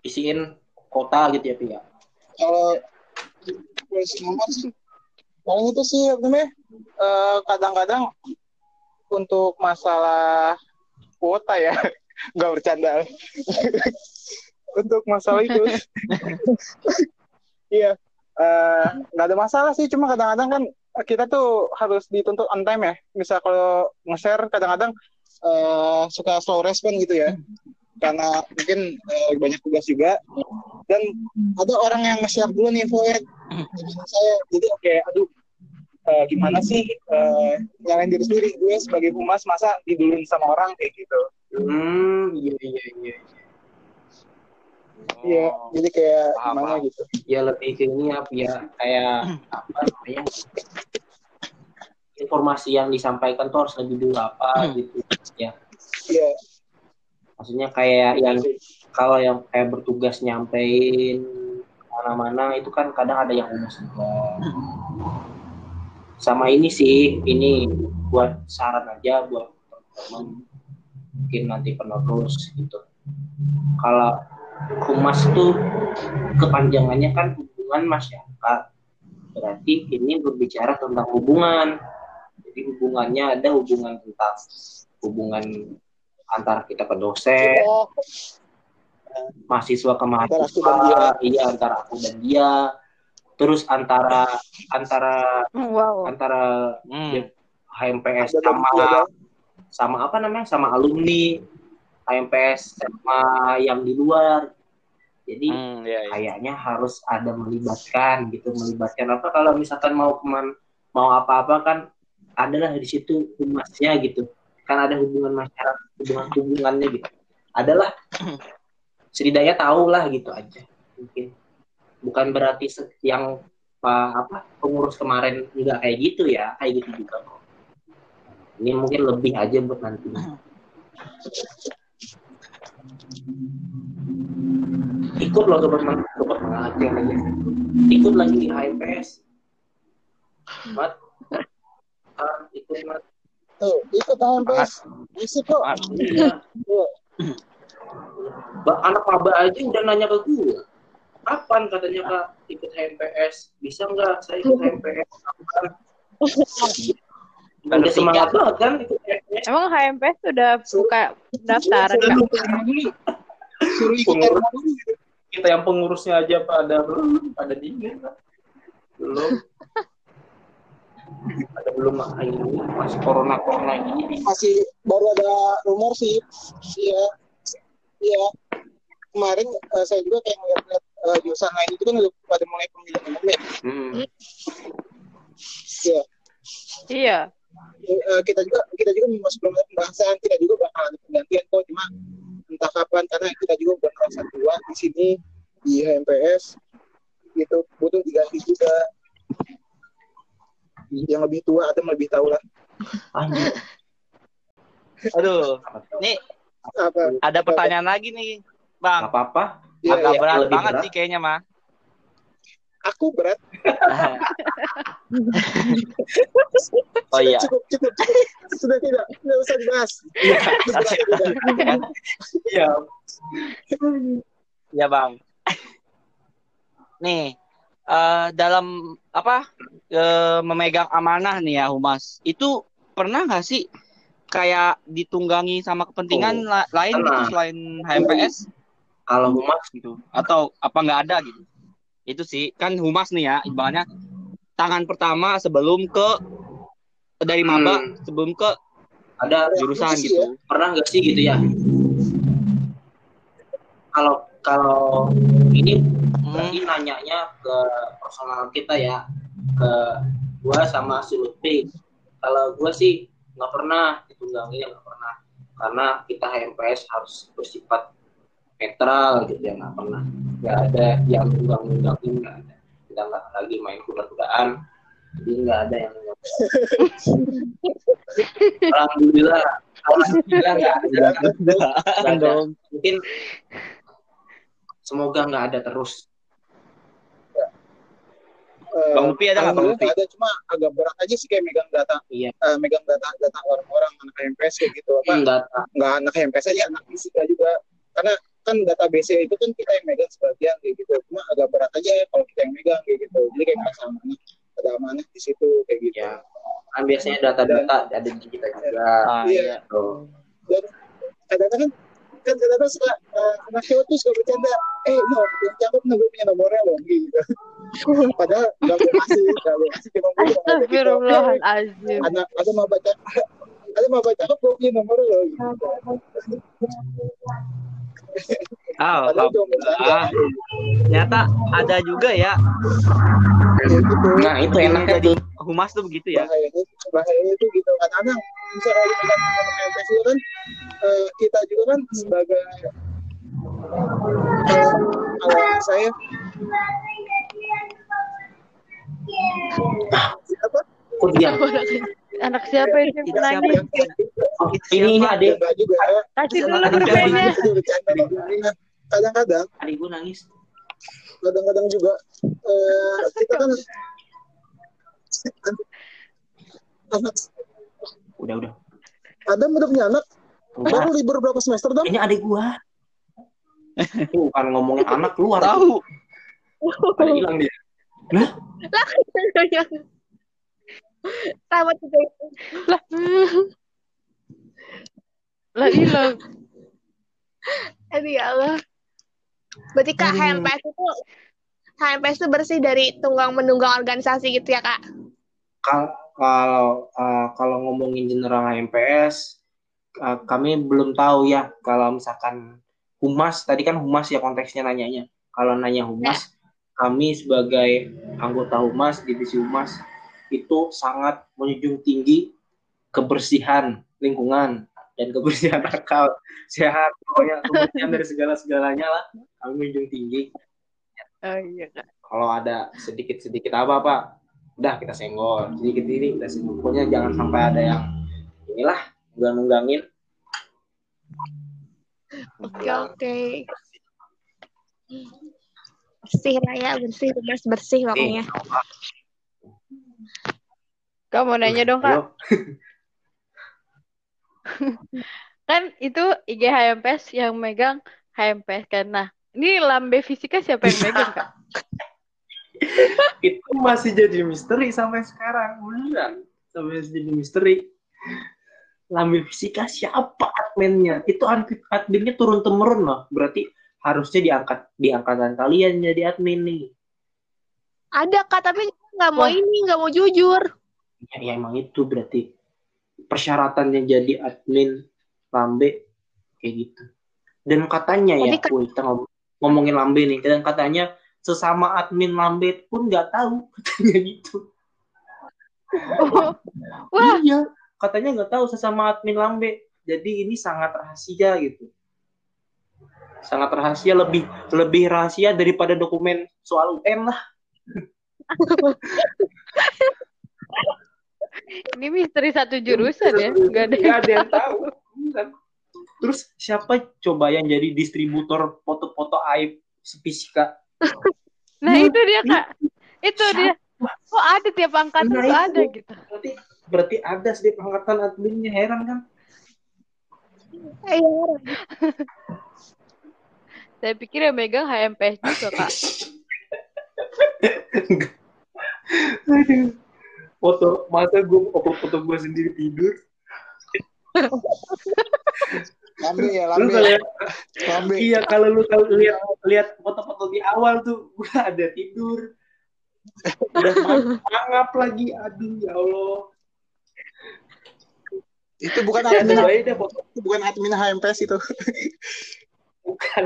[SPEAKER 4] isiin kota gitu ya pi ya
[SPEAKER 5] Kalau terus nomor paling itu sih namanya? eh, kadang-kadang untuk masalah kuota ya, nggak bercanda. untuk masalah itu, iya, eh, nggak ada masalah sih. Cuma kadang-kadang kan kita tuh harus dituntut on time ya. Misal kalau nge-share kadang-kadang eh, suka slow respon gitu ya. Karena mungkin eh, banyak tugas juga. Dan ada orang yang nge-share dulu nih void saya jadi oke aduh eh, gimana sih eh, nyalain diri sendiri? Gue sebagai humas masa diduluin sama orang kayak gitu?
[SPEAKER 4] Hmm iya iya iya
[SPEAKER 5] iya. Jadi kayak
[SPEAKER 2] Paham,
[SPEAKER 5] gimana
[SPEAKER 2] paham.
[SPEAKER 5] gitu?
[SPEAKER 4] Ya lebih ke ini Pi, ya kayak apa namanya informasi yang disampaikan tuh harus lebih dulu apa gitu ya.
[SPEAKER 5] Iya.
[SPEAKER 4] Maksudnya kayak yang kalau yang kayak bertugas nyampein mana-mana itu kan kadang ada yang humus juga sama ini sih ini buat saran aja buat teman-teman mungkin nanti penerus gitu. Kalau humas tuh kepanjangannya kan hubungan masyarakat. Berarti ini berbicara tentang hubungan. Jadi hubungannya ada hubungan tentang hubungan antara kita ke dosen
[SPEAKER 5] oh
[SPEAKER 4] mahasiswa ke mahasiswa iya antara aku dan dia terus antara antara
[SPEAKER 3] Wow.
[SPEAKER 4] antara
[SPEAKER 2] Hmm.
[SPEAKER 4] Ya. HMPS sama sama apa namanya sama alumni HMPS sama yang di luar jadi
[SPEAKER 2] Hmm, iya, iya.
[SPEAKER 4] kayaknya harus ada melibatkan gitu melibatkan apa kalau misalkan mau keman mau apa-apa kan adalah di situ humasnya gitu kan ada hubungan masyarakat hubungan hubungannya gitu adalah setidaknya tahu lah gitu aja mungkin bukan berarti yang pa- apa pengurus kemarin nggak kayak gitu ya kayak gitu juga kok ini mungkin lebih aja buat nanti ikut loh sobat sobat mengajar aja ikut lagi di HMPS Mat, Ah, ikut mas.
[SPEAKER 5] Tuh, ikut HMPS. Isi kok.
[SPEAKER 4] Iya. Anak maba aja udah nanya ke gue. Kapan katanya kak ikut HMPS? Bisa nggak saya ikut HMPS? Kapan? Udah semangat banget kan ikut HMPS.
[SPEAKER 3] Emang HMPS sudah buka
[SPEAKER 4] dulu.
[SPEAKER 5] Suruh ikut.
[SPEAKER 4] Kita yang pengurusnya aja pada belum, pada dingin. Belum. Ada belum ah, ini masih corona corona ini.
[SPEAKER 5] Masih baru ada rumor sih. Iya. Iya. Kemarin eh, saya juga kayak ngeliat-ngeliat eh, jurusan lain itu kan udah pada mulai pemilihan umum ya.
[SPEAKER 4] Hmm.
[SPEAKER 5] Iya.
[SPEAKER 3] Iya.
[SPEAKER 5] Eh, kita juga kita juga masih belum ada pembahasan kita juga bakal ada penggantian kok cuma entah kapan karena kita juga udah merasa tua di sini di HMPS gitu butuh diganti juga yang lebih tua atau lebih tahu lah
[SPEAKER 4] Anjir.
[SPEAKER 2] Aduh, nih
[SPEAKER 5] apa
[SPEAKER 2] ada pertanyaan lagi nih, Bang.
[SPEAKER 4] apa-apa.
[SPEAKER 5] ya,
[SPEAKER 2] Agak
[SPEAKER 5] ya.
[SPEAKER 2] berat banget
[SPEAKER 4] berat.
[SPEAKER 2] sih kayaknya mah.
[SPEAKER 5] aku berat
[SPEAKER 2] oh iya.
[SPEAKER 5] cukup cukup cukup sudah tidak tidak usah dibahas
[SPEAKER 2] kan?
[SPEAKER 4] Iya.
[SPEAKER 2] Ya bang. Nih, eh, dalam apa eh, memegang amanah nih ya humas, itu pernah nggak sih kayak ditunggangi sama kepentingan
[SPEAKER 4] Oh,
[SPEAKER 2] la- lain gitu selain HMPS
[SPEAKER 4] Kalau humas
[SPEAKER 2] gitu? Atau apa nggak ada gitu? Itu sih kan humas nih ya, ibaratnya tangan pertama sebelum ke dari maba
[SPEAKER 4] Hmm.
[SPEAKER 2] sebelum ke
[SPEAKER 4] ada
[SPEAKER 2] jurusan
[SPEAKER 5] sih
[SPEAKER 2] gitu.
[SPEAKER 4] pernah nggak sih gitu ya? Kalau kalau ini
[SPEAKER 2] Hmm.
[SPEAKER 4] berarti nanyanya ke personal kita ya, ke gua sama si Lutfi. Kalau gua sih nggak pernah ditunggangi, nggak pernah, karena kita HMPS harus bersifat netral gitu ya, nggak pernah, nggak ada yang tunggang-tunggangin, nggak ada. Kita nggak lagi main kuda-kudaan, jadi nggak ada yang Alhamdulillah, alhamdulillah nggak ada. Nggak ada. Mungkin semoga nggak ada terus.
[SPEAKER 5] Eh,
[SPEAKER 2] Bang Lupi ada nggak Bang
[SPEAKER 5] nggak ada. Cuma agak berat aja sih kayak megang data.
[SPEAKER 4] Iya.
[SPEAKER 5] eh, megang data data orang-orang anak HMPS kayak gitu. Apa
[SPEAKER 4] Nggak
[SPEAKER 5] nggak anak HMPS aja anak fisika juga. Karena kan database itu kan kita yang megang sebagian kayak gitu. Cuma agak berat aja ya kalau kita yang megang kayak gitu. Jadi kayak merasa amanah ada amanah di situ kayak gitu.
[SPEAKER 4] Ya kan biasanya data-data ada di kita juga.
[SPEAKER 2] Ah,
[SPEAKER 5] Iya.
[SPEAKER 2] iya.
[SPEAKER 4] Tuh.
[SPEAKER 5] dan kadang-kadang kan kadang-kadang suka uh, anak cewek tuh suka bercanda eh no yang cakep nih gue punya nomornya loh gitu padahal nggak gue kasih nggak gue kasih cuma gue gitu.
[SPEAKER 3] Astagfirullahaladzim.
[SPEAKER 5] ada ada mau baca ada mau baca cakep gue punya nomornya loh gitu.
[SPEAKER 2] Ah,
[SPEAKER 5] padahal cuma bercanda
[SPEAKER 2] ah, ternyata ada juga ya
[SPEAKER 5] gitu
[SPEAKER 4] nah itu
[SPEAKER 2] yang
[SPEAKER 4] enaknya
[SPEAKER 2] jadi humas tuh begitu ya.
[SPEAKER 5] bahayanya bahayanya itu gitu kadang-kadang misalnya megang nomor HMPS itu kan eh, kita juga kan sebagai eh, kalau saya apa
[SPEAKER 4] kok dia
[SPEAKER 3] Anak siapa yang
[SPEAKER 2] siapa
[SPEAKER 3] nangis?
[SPEAKER 2] yang
[SPEAKER 4] Oh, ini ini
[SPEAKER 5] ya
[SPEAKER 4] adik
[SPEAKER 3] Kasih dulu permennya.
[SPEAKER 5] Kadang-kadang
[SPEAKER 4] adik gue nangis
[SPEAKER 5] kadang-kadang juga eh, kita kan anak
[SPEAKER 4] udah udah
[SPEAKER 5] Adam udah punya anak
[SPEAKER 4] Udah.
[SPEAKER 5] baru libur berapa semester dong
[SPEAKER 4] ini adik gua Tuh, bukan ngomongin anak keluar
[SPEAKER 2] Tahu.
[SPEAKER 4] ada hilang dia
[SPEAKER 1] Sama juga.
[SPEAKER 3] Lah hilang.
[SPEAKER 1] Aduh ya Allah. Berarti Kak,
[SPEAKER 2] Aduh.
[SPEAKER 1] HMPS itu HMPS itu bersih dari tunggang menunggang organisasi gitu ya Kak?
[SPEAKER 4] Kal- kalau uh, kalau ngomongin general HMPS uh, kami belum tahu ya kalau misalkan humas tadi kan humas ya konteksnya nanyanya kalau nanya humas kami sebagai anggota humas divisi humas itu sangat menjunjung tinggi kebersihan lingkungan dan kebersihan akal sehat pokoknya kebersihan dari segala segalanya lah kami menjunjung tinggi
[SPEAKER 3] Oh iya kak.
[SPEAKER 4] kalau ada sedikit sedikit apa apa udah kita senggol sedikit ini kita senggol pokoknya jangan sampai ada yang inilah nunggang nunggangin
[SPEAKER 1] Oke oke. Bersih lah ya, bersih, humas bersih pokoknya.
[SPEAKER 3] Kak mau nanya dong kak. Kan itu IG HMPS yang megang HMPS kan. Nah, ini lambe fisika siapa yang megang kak?
[SPEAKER 4] itu masih jadi misteri sampai sekarang beneran sampai jadi misteri lambe fisika siapa adminnya itu admin adminnya turun temurun loh berarti harusnya diangkat di angkatan kalian jadi admin nih
[SPEAKER 1] Ada kak, tapi nggak mau
[SPEAKER 3] Wah.
[SPEAKER 1] ini, nggak mau jujur.
[SPEAKER 4] ya, ya emang itu berarti persyaratannya jadi admin lambe kayak gitu dan katanya ya
[SPEAKER 1] Tapi kan-
[SPEAKER 4] woi, kita ngom- ngomongin lambe nih dan katanya sesama admin lambe pun nggak tahu katanya gitu
[SPEAKER 3] Wah,
[SPEAKER 4] Iya, katanya nggak tahu sesama admin Lambe. Jadi ini sangat rahasia gitu. Sangat rahasia, lebih lebih rahasia daripada dokumen soal UN lah.
[SPEAKER 3] ini misteri satu jurusan ya. Gak ada yang
[SPEAKER 4] Nggak ada yang tahu. Terus siapa coba yang jadi distributor foto-foto aib fisika?
[SPEAKER 3] Nah itu dia kak. Itu dia. Kok ada tiap angkatan
[SPEAKER 4] Nah, itu.
[SPEAKER 3] ada gitu.
[SPEAKER 4] Berarti berarti ada setiap angkatan adminnya heran kan?
[SPEAKER 1] Iya.
[SPEAKER 3] Saya pikir yang megang HMPS juga kak.
[SPEAKER 4] Aduh. Foto masa gue foto foto gue sendiri tidur.
[SPEAKER 5] Lambe ya,
[SPEAKER 4] Lu
[SPEAKER 5] lambe.
[SPEAKER 4] kalau ya,
[SPEAKER 5] Lambe.
[SPEAKER 4] Iya, kalau lu tahu lihat lihat foto-foto di awal tuh gua ada tidur. Udah ma- mangap lagi. Aduh, ya Allah.
[SPEAKER 5] Itu bukan
[SPEAKER 4] Ya,
[SPEAKER 5] admin, itu bukan admin HMPS itu.
[SPEAKER 4] bukan.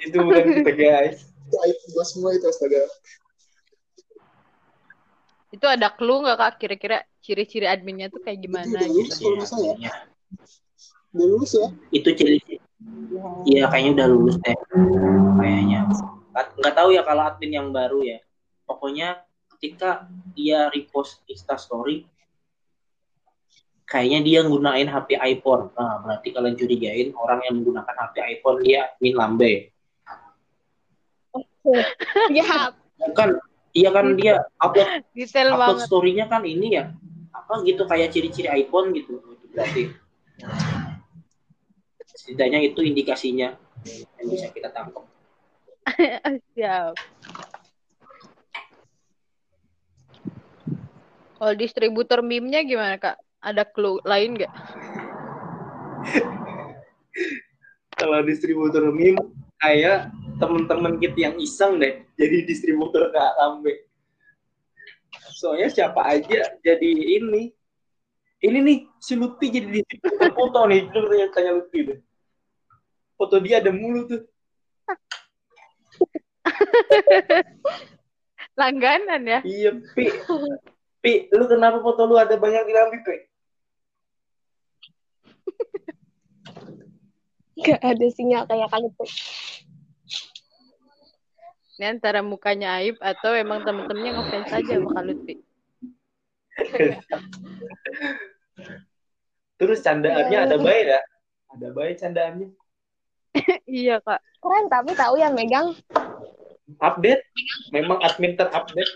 [SPEAKER 4] Itu bukan kita, guys.
[SPEAKER 5] Itu aib semua itu astaga.
[SPEAKER 3] Itu ada clue nggak kak kira-kira ciri-ciri adminnya tuh kayak gimana
[SPEAKER 5] Itu udah
[SPEAKER 3] gitu?
[SPEAKER 5] lulus salah ya.
[SPEAKER 4] Iya.
[SPEAKER 5] Udah lulus ya.
[SPEAKER 4] Itu ciri Iya, kayaknya udah lulus deh. Kayaknya. Nggak- tahu ya kalau admin yang baru ya. Pokoknya ketika dia repost Insta story kayaknya dia nggunain HP iPhone. Nah, berarti kalian curigain orang yang menggunakan HP iPhone dia admin lambe.
[SPEAKER 1] Ya,
[SPEAKER 4] kan iya kan dia upload
[SPEAKER 3] Detail
[SPEAKER 4] upload
[SPEAKER 3] banget.
[SPEAKER 4] story-nya kan ini ya apa gitu kayak ciri-ciri iPhone gitu Itu berarti setidaknya itu indikasinya yang bisa kita tangkap
[SPEAKER 3] Siap. Kalau distributor meme-nya gimana kak? Ada clue lain nggak?
[SPEAKER 4] kalau distributor meme kayak teman-teman kita yang iseng deh jadi distributor nggak lambe soalnya siapa aja jadi ini ini nih si Lutfi jadi distributor foto nih dulu tanya tanya Lutfi deh foto dia ada mulu tuh
[SPEAKER 3] Langganan ya?
[SPEAKER 4] Iya, Pi. Pi, lu kenapa foto lu ada banyak di lambi, Pi?
[SPEAKER 1] nggak ada sinyal kayak kali tuh.
[SPEAKER 3] Ini antara mukanya Aib atau emang temen-temennya ngefans aja sama Kak Lutfi.
[SPEAKER 4] Terus candaannya ada baik ya? Ada baik candaannya.
[SPEAKER 3] iya kak.
[SPEAKER 1] Keren tapi tahu yang megang.
[SPEAKER 4] Update, memang admin terupdate.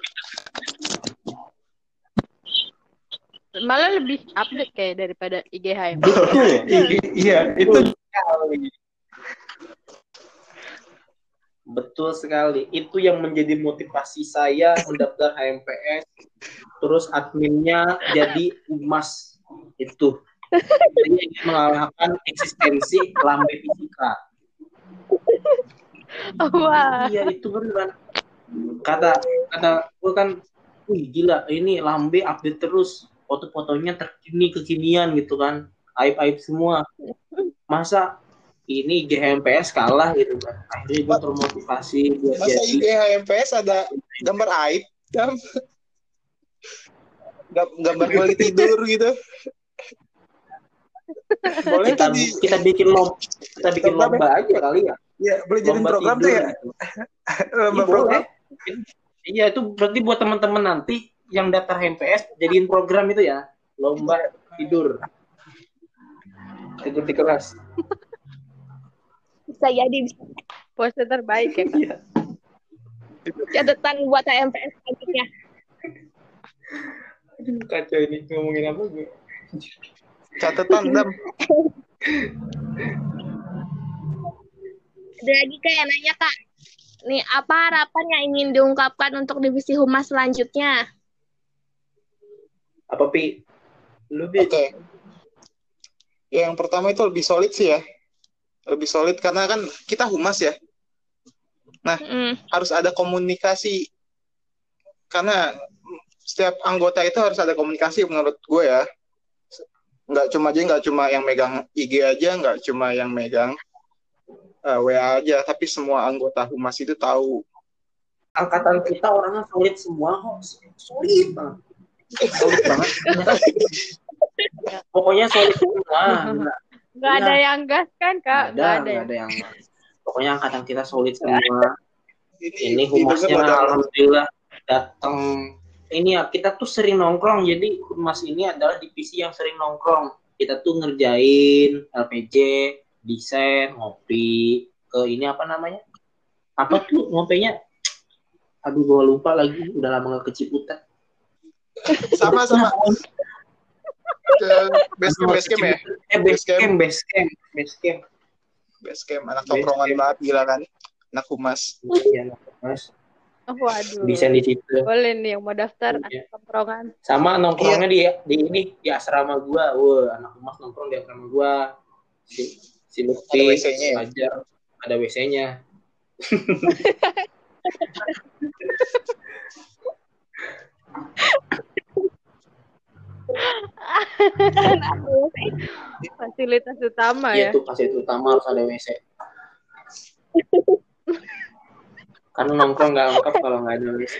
[SPEAKER 3] Malah lebih update kayak daripada IGHM.
[SPEAKER 4] Betul.
[SPEAKER 5] I- Iya, itu.
[SPEAKER 4] Betul sekali. Itu yang menjadi motivasi saya mendaftar HMPS. Terus adminnya jadi umas. Itu. Ingin mengalahkan eksistensi lambe fisika.
[SPEAKER 3] Wah.
[SPEAKER 4] Iya itu beneran. Kata kata gue kan, wih gila ini lambe update terus foto-fotonya terkini kekinian gitu kan, aib aib semua. Masa ini GHMPS kalah gitu kan? Akhirnya gue termotivasi buat
[SPEAKER 5] masa
[SPEAKER 4] jadi.
[SPEAKER 5] IG HMPS ada gambar aib, Gam- Gam- gambar gue lagi tidur gitu. Boleh
[SPEAKER 4] Kita,
[SPEAKER 5] tuh di,
[SPEAKER 4] kita bikin lomba, kita bikin
[SPEAKER 5] Lomba,
[SPEAKER 4] lomba aja kali ya.
[SPEAKER 5] ya boleh
[SPEAKER 4] Lomba
[SPEAKER 5] program
[SPEAKER 4] tidur
[SPEAKER 5] tuh ya,
[SPEAKER 4] gitu.
[SPEAKER 5] lomba
[SPEAKER 4] Iya,
[SPEAKER 5] program.
[SPEAKER 4] boleh. Iya itu berarti buat teman-teman nanti yang daftar HMPS jadiin program itu ya lomba tidur tidur di kelas.
[SPEAKER 1] Bisa jadi bisa
[SPEAKER 3] Pose terbaik ya kak.
[SPEAKER 4] Iya.
[SPEAKER 1] catatan buat HMPS selanjutnya.
[SPEAKER 4] Aduh, kacau ini ngomongin apa gue?
[SPEAKER 5] Catatan dam.
[SPEAKER 1] Ada lagi kak yang nanya kak. Nih apa harapan yang ingin diungkapkan untuk divisi humas selanjutnya?
[SPEAKER 4] Apa pi? Lu bi?
[SPEAKER 5] Oke. Ya, yang pertama itu lebih solid sih ya. Lebih solid karena kan kita humas ya.
[SPEAKER 1] Mm.
[SPEAKER 5] Harus ada komunikasi. Karena setiap anggota itu harus ada komunikasi menurut gue ya. Nggak cuma aja, nggak cuma yang megang IG aja, nggak cuma yang megang eh, WA aja, tapi semua anggota humas itu tahu.
[SPEAKER 4] Angkatan kita orangnya solid semua kok. Solid banget. Solid banget. Pokoknya solid semua. Nggak
[SPEAKER 3] ada
[SPEAKER 4] Iya.
[SPEAKER 3] yang gas kan, Kak?
[SPEAKER 4] nggak ada,
[SPEAKER 3] ada.
[SPEAKER 4] nggak ada yang pokoknya angkatan kita solid semua. Ini humasnya alhamdulillah datang. Ini ya kita tuh sering nongkrong. Jadi humas ini adalah divisi yang sering nongkrong. Kita tuh ngerjain LPG, desain, ngopi ke ini apa namanya? Apa tuh ngopinya? Aduh, gua lupa lagi. Udah lama gak ke Ciputat.
[SPEAKER 5] sama sama ke base camp, base camp ya
[SPEAKER 4] Eh, base camp, base camp, base camp.
[SPEAKER 5] base camp anak tongkrongan banget gila kan anak humas
[SPEAKER 4] Iya, Mas.
[SPEAKER 3] Waduh.
[SPEAKER 4] Desain di situ.
[SPEAKER 3] Boleh nih yang mau daftar
[SPEAKER 4] Iya.
[SPEAKER 3] anak tongkrongan.
[SPEAKER 4] sama nongkrongnya di di ini di asrama gua wah anak emas nongkrong di asrama gua si si Lutfi
[SPEAKER 5] Ada WC-nya ya?
[SPEAKER 4] Ada WC-nya
[SPEAKER 3] Fasilitas utama
[SPEAKER 4] Iya
[SPEAKER 3] ya.
[SPEAKER 4] itu utama harus ada WC karena nongkrong nggak lengkap kalau nggak ada WC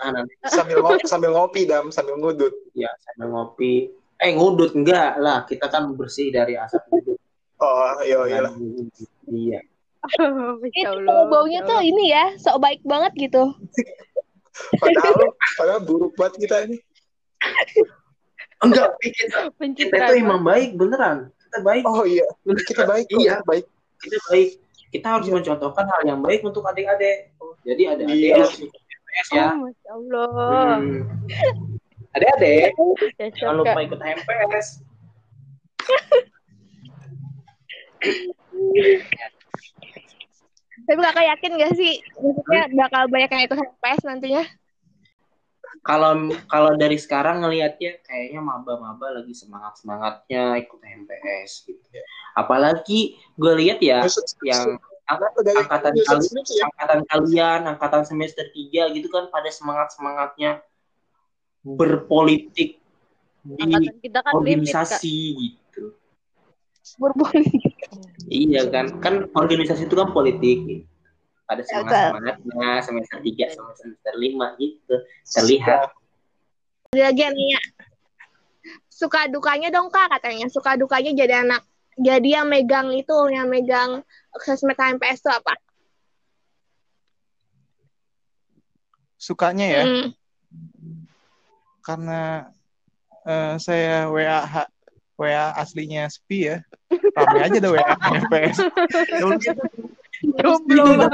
[SPEAKER 4] nah nanti.
[SPEAKER 5] Sambil ngopi, sambil ngopi dam. Sambil ngudut.
[SPEAKER 4] Ya sambil ngopi. Eh ngudut enggak lah kita kan bersih dari asap ngudut.
[SPEAKER 5] Oh iya iya
[SPEAKER 4] iya.
[SPEAKER 3] Masya
[SPEAKER 1] Itu baunya tuh ini ya, sok baik banget gitu.
[SPEAKER 5] padahal padahal buruk banget kita ini
[SPEAKER 4] enggak kita kita itu emang baik beneran. Kita baik.
[SPEAKER 5] Oh iya. Kita baik kok.
[SPEAKER 4] Iya.
[SPEAKER 5] baik.
[SPEAKER 4] Kita baik. Kita harus mencontohkan hal yang baik untuk adik-adik. Jadi adik-adik
[SPEAKER 5] Iya.
[SPEAKER 4] harus ikut HMPS ya.
[SPEAKER 3] Oh, Masya Allah.
[SPEAKER 4] Hmm. adik-adik
[SPEAKER 3] Ya,
[SPEAKER 4] jangan lupa ikut HMPS
[SPEAKER 1] Tapi kakak yakin gak sih, maksudnya bakal banyak yang ikut HPS nantinya?
[SPEAKER 4] Kalau kalau dari sekarang ngelihatnya kayaknya maba-maba lagi semangat semangatnya ikut HMPS gitu apalagi gue lihat ya yang angkatan
[SPEAKER 5] dari-
[SPEAKER 4] kali
[SPEAKER 5] ya.
[SPEAKER 4] angkatan kalian angkatan semester 3 gitu kan pada semangat semangatnya berpolitik di
[SPEAKER 3] Angkatan kita kan limit,
[SPEAKER 4] organisasi gitu
[SPEAKER 1] Berbun.
[SPEAKER 4] Iya kan, kan organisasi itu kan politik. Gitu. Ada semangat semangatnya semester 3 sama semester 5 gitu. Terlihat.
[SPEAKER 1] Ada lagi yang nanya, suka dukanya dong kak katanya, suka dukanya jadi anak, jadi yang megang itu, yang megang sosmed HMPS itu apa?
[SPEAKER 5] sukanya ya
[SPEAKER 1] Hmm.
[SPEAKER 5] karena eh, saya WA ha- WA aslinya sepi ya rame aja dah WA MPS
[SPEAKER 3] Jomblo banget.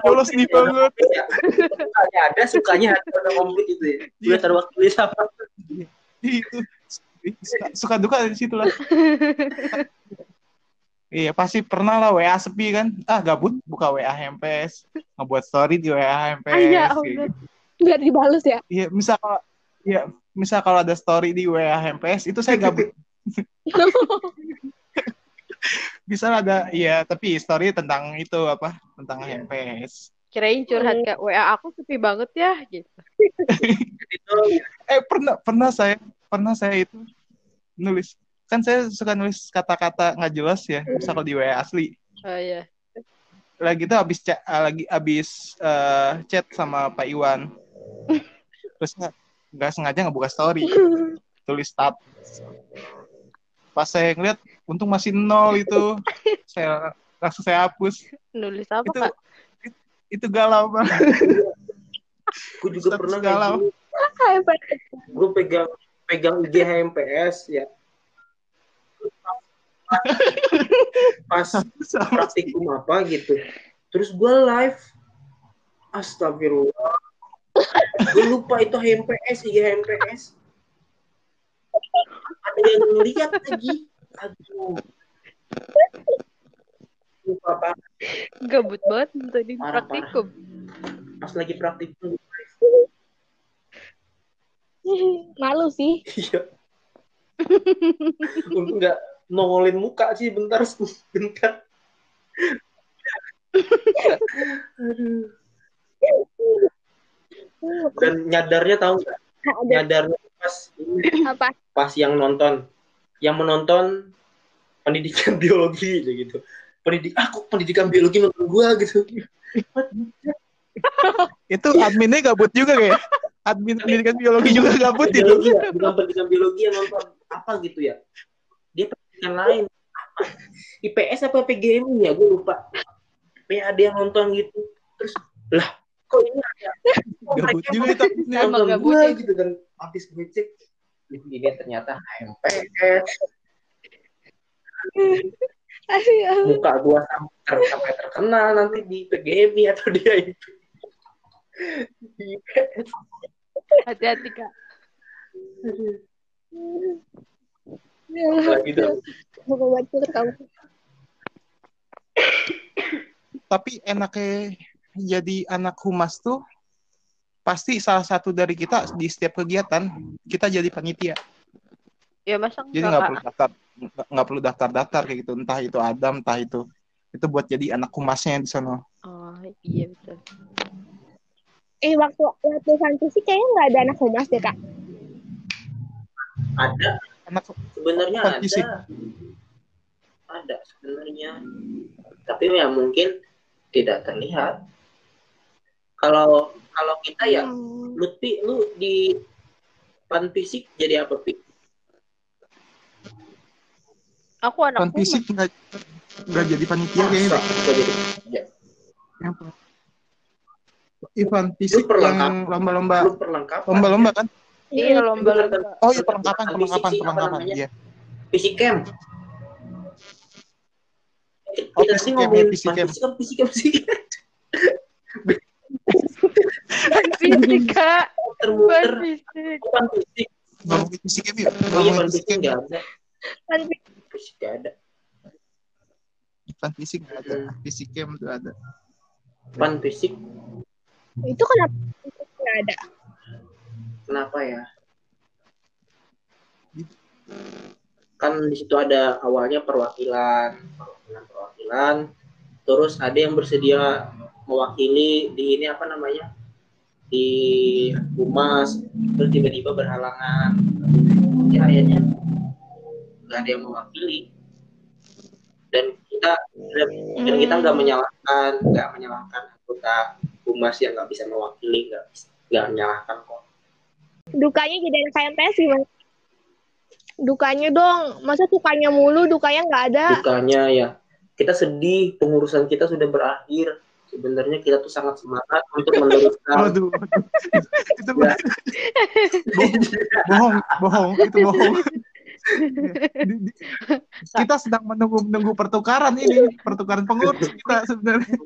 [SPEAKER 5] Polos nih banget
[SPEAKER 4] Sukanya ada, sukanya ada komplit itu ya. Udah terwakili sama.
[SPEAKER 5] itu suka, suka duka dari situ lah iya pasti pernah lah WA sepi kan ah gabut buka WA MPS ngebuat story di WA MPS
[SPEAKER 3] Ah, ya
[SPEAKER 5] kayak
[SPEAKER 3] Allah.
[SPEAKER 5] gitu.
[SPEAKER 1] Biar dibales ya.
[SPEAKER 5] Iya, misal kalau ya, misal kalau ada story di WA HMPS itu saya gabut. Bisa ada, iya, tapi story tentang itu apa? Tentang
[SPEAKER 4] Iya.
[SPEAKER 5] HMPS.
[SPEAKER 3] Kirain curhat Kak, WA aku sepi banget ya gitu.
[SPEAKER 4] Itu
[SPEAKER 5] Eh pernah pernah saya pernah saya itu nulis kan saya suka nulis kata-kata nggak jelas ya, misal kalau di WA asli.
[SPEAKER 3] Oh iya.
[SPEAKER 5] Lagi itu habis ca- lagi habis eh, chat sama Pak Iwan. Terus nggak nggak sengaja ngebuka story. tulis status. Pas saya ngeliat, untung masih nol itu. saya langsung saya hapus.
[SPEAKER 3] Nulis apa
[SPEAKER 5] itu
[SPEAKER 3] Kak?
[SPEAKER 5] itu galau banget.
[SPEAKER 4] gue juga
[SPEAKER 5] Status
[SPEAKER 4] pernah
[SPEAKER 5] galau.
[SPEAKER 1] HMPS.
[SPEAKER 4] Gue pegang pegang IG HMPS ya. Pas
[SPEAKER 5] Sama.
[SPEAKER 4] praktikum apa gitu. Terus gue live. Astagfirullah. gue lupa itu HMPS IG HMPS ada yang ngeliat lagi. Aduh. Apa
[SPEAKER 3] Gabut banget tadi
[SPEAKER 4] Parah,
[SPEAKER 3] praktikum.
[SPEAKER 4] pas lagi praktikum.
[SPEAKER 1] Malu sih.
[SPEAKER 4] iya. Untung nggak nongolin muka sih bentar. Bentar. Aduh. dan nyadarnya tahu nggak?
[SPEAKER 1] Ada.
[SPEAKER 4] Nyadarnya pas
[SPEAKER 1] apa?
[SPEAKER 4] pas yang nonton yang menonton pendidikan biologi aja gitu. Pendidik aku pendidikan biologi nonton gua? gitu.
[SPEAKER 5] Itu adminnya gabut juga kayak. Admin pendidikan biologi juga gabut itu.
[SPEAKER 4] biologi ya. Bukan pendidikan biologi yang nonton. Apa gitu ya? Dia pendidikan lain. Apa? IPS apa PGM ya? Gue lupa. Kayak ada yang nonton gitu. Terus lah kok ini kok
[SPEAKER 5] Gabut juga.
[SPEAKER 3] Emang
[SPEAKER 4] nonton
[SPEAKER 3] gabut
[SPEAKER 4] gua
[SPEAKER 3] ya.
[SPEAKER 4] gitu dan habis gue cek ini ternyata HMPS
[SPEAKER 1] Aduh,
[SPEAKER 4] muka gua sampai, sampai terkenal nanti di PGMI atau dia itu di IPS
[SPEAKER 3] Hati-hati kak.
[SPEAKER 1] curhat kamu.
[SPEAKER 5] Tapi enaknya jadi anak humas tuh pasti salah satu dari kita di setiap kegiatan kita jadi panitia.
[SPEAKER 3] Ya masa
[SPEAKER 5] Jadi
[SPEAKER 3] enggak
[SPEAKER 5] nggak perlu daftar nggak perlu daftar-daftar kayak gitu. Entah itu Adam, entah itu itu buat jadi anak humasnya di sana.
[SPEAKER 3] Oh iya betul.
[SPEAKER 1] Eh waktu waktu fantasi kayaknya nggak ada anak humas deh kak.
[SPEAKER 4] ada
[SPEAKER 5] Anak
[SPEAKER 4] sebenarnya
[SPEAKER 5] sih?
[SPEAKER 4] ada ada sebenarnya tapi ya mungkin tidak terlihat kalau kalau kita ya
[SPEAKER 1] Hmm.
[SPEAKER 4] Lutfi lu di pan fisik jadi apa pi
[SPEAKER 3] Aku anak
[SPEAKER 5] Pan fisik nggak nggak jadi panitia kayaknya.
[SPEAKER 4] Ya.
[SPEAKER 5] Yang Ivan fisik yang lomba-lomba lomba-lomba kan?
[SPEAKER 3] Iya lomba-lomba.
[SPEAKER 5] Oh iya perlengkapan
[SPEAKER 4] Fisik
[SPEAKER 5] perlengkapan
[SPEAKER 4] sih, apa
[SPEAKER 5] perlengkapan iya.
[SPEAKER 4] fisik camp
[SPEAKER 5] Oh,
[SPEAKER 4] kita
[SPEAKER 5] fisik
[SPEAKER 4] tadi
[SPEAKER 5] camp,
[SPEAKER 4] ngomongin
[SPEAKER 5] ya, fisik camp.
[SPEAKER 4] fisik fisik camp sih
[SPEAKER 3] Fisika. Bukan
[SPEAKER 4] muter-muter
[SPEAKER 3] fisik.
[SPEAKER 4] pan fisik
[SPEAKER 5] Ngomongin fisik ya, yuk.
[SPEAKER 4] oh iya
[SPEAKER 5] Ngomongin
[SPEAKER 4] pan
[SPEAKER 5] fisik
[SPEAKER 4] fisik
[SPEAKER 5] ya.
[SPEAKER 4] nggak ada fisik nggak ada
[SPEAKER 5] Pan fisik nggak ada. Fisik camp tuh ada.
[SPEAKER 4] pan fisik
[SPEAKER 1] Itu kenapa nggak ada?
[SPEAKER 4] kenapa ya kan di situ ada awalnya perwakilan perwakilan perwakilan terus ada yang bersedia mewakili di ini apa namanya? Di humas terus tiba-tiba berhalangan. Ya akhirnya nggak ada yang mewakili. Dan kita dan kita nggak menyalahkan nggak menyalahkan anggota humas yang nggak bisa mewakili nggak nggak menyalahkan kok.
[SPEAKER 1] Dukanya jadi KMPS gimana? Dukanya dong, masa sukanya mulu, dukanya nggak ada.
[SPEAKER 4] dukanya ya kita sedih pengurusan kita sudah berakhir sebenarnya kita tuh sangat semangat untuk meneruskan
[SPEAKER 5] waduh. itu bohong, bohong, itu bohong. Kita sedang menunggu menunggu pertukaran ini, pertukaran pengurus kita sebenarnya.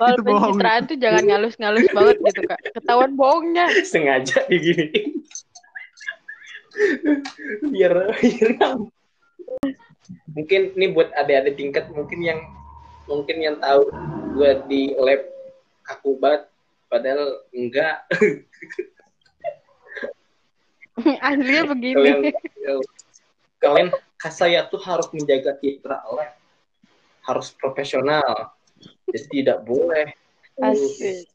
[SPEAKER 3] Kalau
[SPEAKER 5] Itu bohong.
[SPEAKER 3] pencitraan tuh jangan ngalus-ngalus banget gitu kak. Ketahuan bohongnya.
[SPEAKER 4] sengaja digini biar biar mungkin ini buat adik-adik tingkat mungkin yang mungkin yang tahu gue di lab kaku banget padahal enggak.
[SPEAKER 3] Aslinya
[SPEAKER 4] kalian
[SPEAKER 3] begini.
[SPEAKER 4] kalian saya tuh harus menjaga citra lab. Harus profesional. Jadi tidak boleh.
[SPEAKER 3] Asik.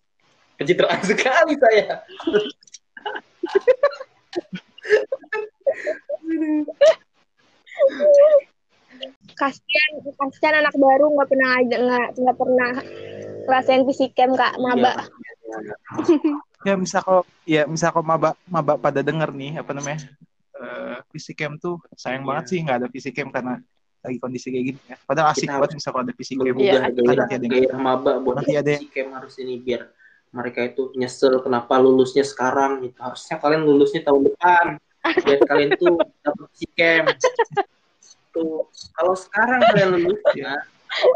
[SPEAKER 4] pencitraan sekali saya
[SPEAKER 1] Kasian, kasian anak baru nggak pernah aja nggak nggak pernah ngerasain fisikam kak maba.
[SPEAKER 5] Ya misal kalau ya misal kalau maba maba pada denger nih apa namanya eh fisik camp tuh sayang
[SPEAKER 4] Iya.
[SPEAKER 5] banget sih nggak ada fisik camp karena lagi kondisi kayak gini ya. Padahal asik
[SPEAKER 4] Kita
[SPEAKER 5] banget misal kalau ada fisik camp.
[SPEAKER 3] Iya,
[SPEAKER 4] bergugah
[SPEAKER 3] ada.
[SPEAKER 5] Nanti ada yang-
[SPEAKER 4] maba buat
[SPEAKER 5] Nanti ada yang-
[SPEAKER 4] camp harus ini biar mereka itu nyesel kenapa lulusnya sekarang gitu harusnya kalian lulusnya tahun depan biar kalian tuh dapat camp tuh kalau sekarang kalian lulus ya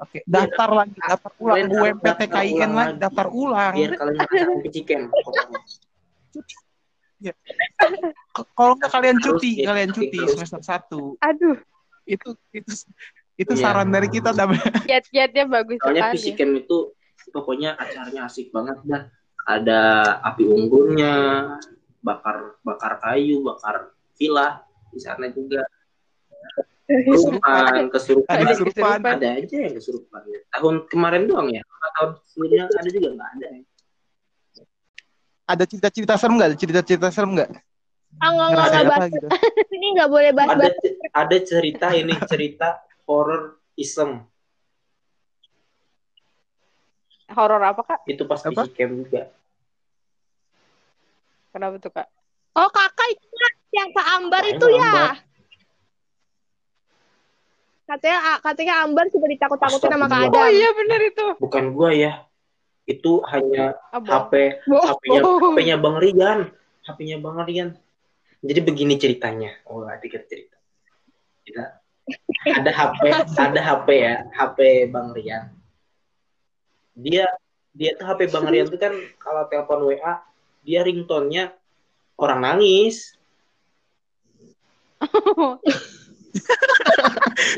[SPEAKER 5] Oke, daftar lagi, daftar ulang UMPTKIN lagi, daftar ulang.
[SPEAKER 4] biar kalian pokoknya
[SPEAKER 5] cuti. Ya. Kalau nggak kalian cuti, kalian
[SPEAKER 4] cuti
[SPEAKER 5] cuti
[SPEAKER 4] terus.
[SPEAKER 5] semester satu.
[SPEAKER 3] Aduh,
[SPEAKER 5] Itu itu itu
[SPEAKER 4] Iya.
[SPEAKER 5] saran dari kita tapi
[SPEAKER 3] kiat-kiatnya bagus
[SPEAKER 4] Soalnya Camp itu pokoknya acaranya asik banget dah. Ada api unggunnya, bakar bakar kayu, bakar villa di sana juga. Kesurupan, kesurupan,
[SPEAKER 5] ada
[SPEAKER 3] Ada
[SPEAKER 5] kesurupan.
[SPEAKER 4] ada aja yang kesurupan. Tahun kemarin doang ya, tahun sebelumnya ada juga nggak ada.
[SPEAKER 5] Ada cerita-cerita serem nggak? Cerita-cerita serem nggak?
[SPEAKER 1] Ah, nggak, nggak, nggak
[SPEAKER 5] apa
[SPEAKER 1] bahas.
[SPEAKER 5] gitu?
[SPEAKER 1] Ini nggak boleh
[SPEAKER 4] Ada
[SPEAKER 1] bahas-bahas.
[SPEAKER 4] ada cerita ini cerita horror isem
[SPEAKER 3] Horor apa kak?
[SPEAKER 4] itu pas
[SPEAKER 5] Apa?
[SPEAKER 4] Physics Camp juga.
[SPEAKER 3] Kenapa tuh kak?
[SPEAKER 1] Oh, kakak itu yang ke Ambar
[SPEAKER 4] Apaan
[SPEAKER 1] itu ya.
[SPEAKER 4] Ambar?
[SPEAKER 1] Katanya katanya Ambar sudah ditakut-takutin sama Kak
[SPEAKER 4] Astagfirullah.
[SPEAKER 3] Oh
[SPEAKER 1] Adam.
[SPEAKER 3] iya benar itu.
[SPEAKER 4] Bukan gua ya. Itu hanya
[SPEAKER 3] Abang.
[SPEAKER 4] HP
[SPEAKER 1] Bohong.
[SPEAKER 4] HP-nya
[SPEAKER 3] Oh.
[SPEAKER 4] HP-nya Bang Rian. HP-nya Bang Rian. Jadi begini ceritanya. Oh, dikit cerita. Kita ada HP, ada HP ya, HP Bang Rian. Dia dia tuh HP Bang Rian tuh kan kalau telepon WA, dia ringtone-nya orang nangis.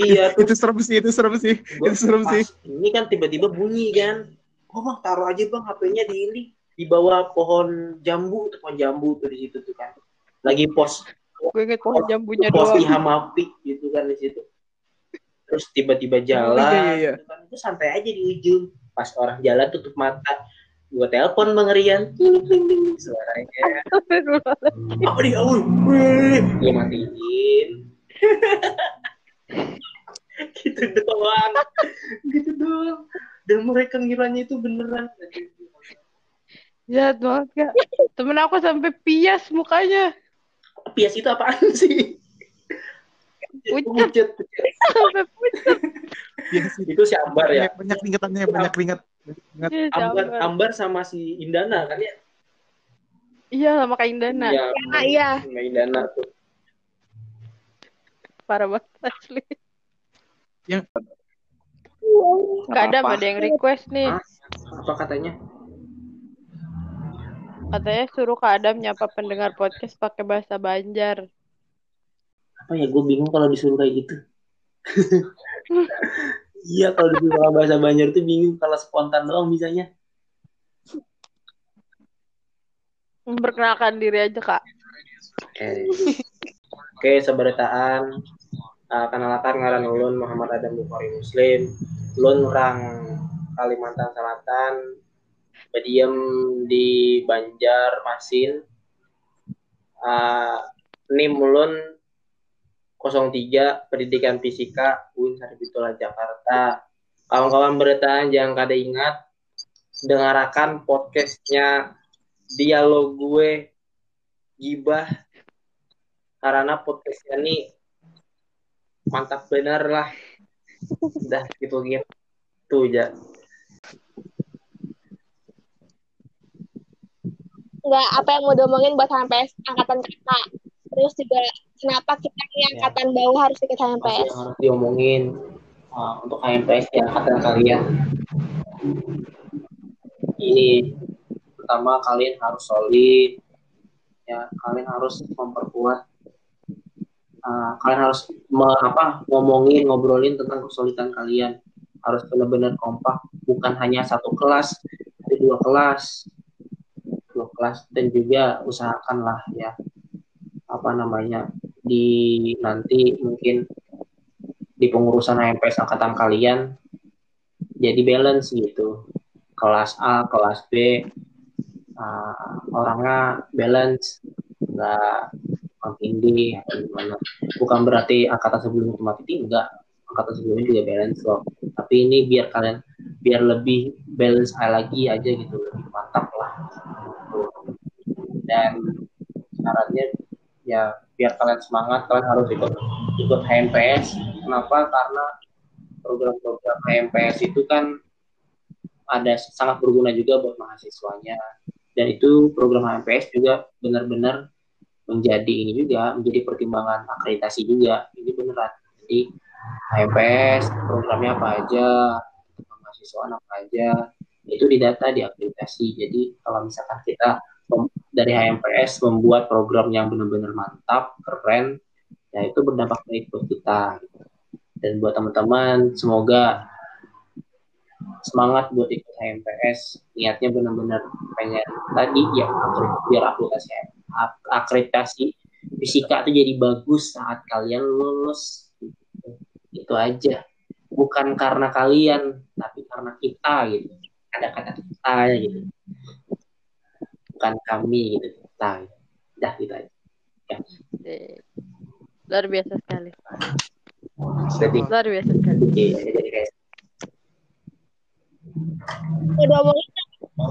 [SPEAKER 4] iya tuh
[SPEAKER 5] Itu serem sih, itu serem sih.
[SPEAKER 4] Gua
[SPEAKER 5] Itu serem sih.
[SPEAKER 4] Ini kan tiba-tiba bunyi kan. Oh bang taruh aja bang HP-nya di ini di bawah pohon jambu, tuh pohon jambu tuh di situ tuh kan. Lagi pos
[SPEAKER 3] Gue inget pohon jambunya
[SPEAKER 4] pos
[SPEAKER 3] doang.
[SPEAKER 4] Ilham Api gitu kan di situ. Terus tiba-tiba jalan,
[SPEAKER 5] iya, iya, iya.
[SPEAKER 4] gitu kan. itu santai aja di ujung. Pas orang jalan tutup mata, gua telepon bang Rian, ting ting ting suaranya. Apa dia? Wih, dia matiin. gitu doang, gitu doang. Dan mereka ngiranya itu beneran.
[SPEAKER 3] Jahat banget kak. Temen aku sampai pias mukanya.
[SPEAKER 4] Pias itu apaan sih?
[SPEAKER 3] Pucat. Sampai pucat.
[SPEAKER 5] Iya sih.
[SPEAKER 4] Itu si Ambar ya.
[SPEAKER 5] Banyak, banyak keringetannya, banyak keringet.
[SPEAKER 3] Iya,
[SPEAKER 4] Ambar. Ambar sama si Indana kan ya?
[SPEAKER 3] Iya sama Kak Indana.
[SPEAKER 4] Iya, sama Indana tuh.
[SPEAKER 3] Parah banget asli.
[SPEAKER 5] Yang
[SPEAKER 3] Gak ada
[SPEAKER 4] Apa-apa.
[SPEAKER 3] ada yang request nih.
[SPEAKER 4] Hah? Apa katanya?
[SPEAKER 3] Katanya suruh Kak Adam nyapa pendengar podcast pakai bahasa Banjar.
[SPEAKER 4] Apa ya? Gue bingung kalau disuruh kayak gitu. Iya, kalau disuruh bahasa Banjar tuh bingung kalau spontan doang bisanya.
[SPEAKER 3] Memperkenalkan diri aja Kak.
[SPEAKER 4] Oke. Oke, seberitaan. Uh, kenalkan ngaran ulun Muhammad Adam Bukhari Muslim. Ulun orang Kalimantan Selatan. Badiam di Banjarmasin. Uh, NIM ulun 03 Pendidikan Fisika UIN Sarjito Jakarta. Kawan-kawan beritaan jangan kada ingat dengarkan podcastnya dialog gue gibah karena podcastnya ini mantap bener lah udah gitu gitu tuh ya
[SPEAKER 1] Nggak apa yang mau diomongin buat HMPS angkatan kakak. Terus juga kenapa kita ini
[SPEAKER 4] Ya.
[SPEAKER 1] angkatan bawah harus ikut HMPS.
[SPEAKER 4] yang harus diomongin uh, untuk HMPS yang angkatan kalian ini pertama kalian harus solid ya kalian harus memperkuat uh, kalian harus me- apa ngomongin ngobrolin tentang kesulitan kalian. Harus benar-benar kompak bukan hanya satu kelas tapi dua kelas. Dua kelas dan juga usahakanlah ya apa namanya di nanti mungkin di pengurusan HMPS angkatan kalian jadi balance gitu. Kelas A kelas B uh, orangnya balance nggak tinggi atau gimana. Bukan berarti angkatan sebelumnya mati enggak. Angkatan sebelumnya juga balance kok. Tapi ini biar kalian biar lebih balance lagi aja gitu lebih mantap lah. Dan syaratnya ya biar kalian semangat kalian harus ikut ikut HMPS kenapa? Karena program-program HMPS itu kan ada sangat berguna juga buat mahasiswanya. Dan itu program HMPS juga benar-benar menjadi ini juga menjadi pertimbangan akreditasi juga ini beneran jadi HMPS programnya apa aja mahasiswa apa aja itu didata di akreditasi jadi kalau misalkan kita dari HMPS membuat program yang benar-benar mantap, keren, ya itu berdampak baik buat kita. Dan buat teman-teman, semoga semangat buat ikut HMPS. Niatnya benar-benar pengen tadi ya biar aplikasi ak- akreditasi fisika itu jadi bagus saat kalian lulus. Itu aja. Bukan karena kalian, tapi karena kita gitu. Ada kata kita gitu. Bukan kami gitu, kita. Gitu. Udah gitu aja.
[SPEAKER 3] Eh, Luar biasa sekali.
[SPEAKER 4] Jadi,
[SPEAKER 3] Luar biasa sekali.
[SPEAKER 4] iya, jadi kayak
[SPEAKER 1] Udah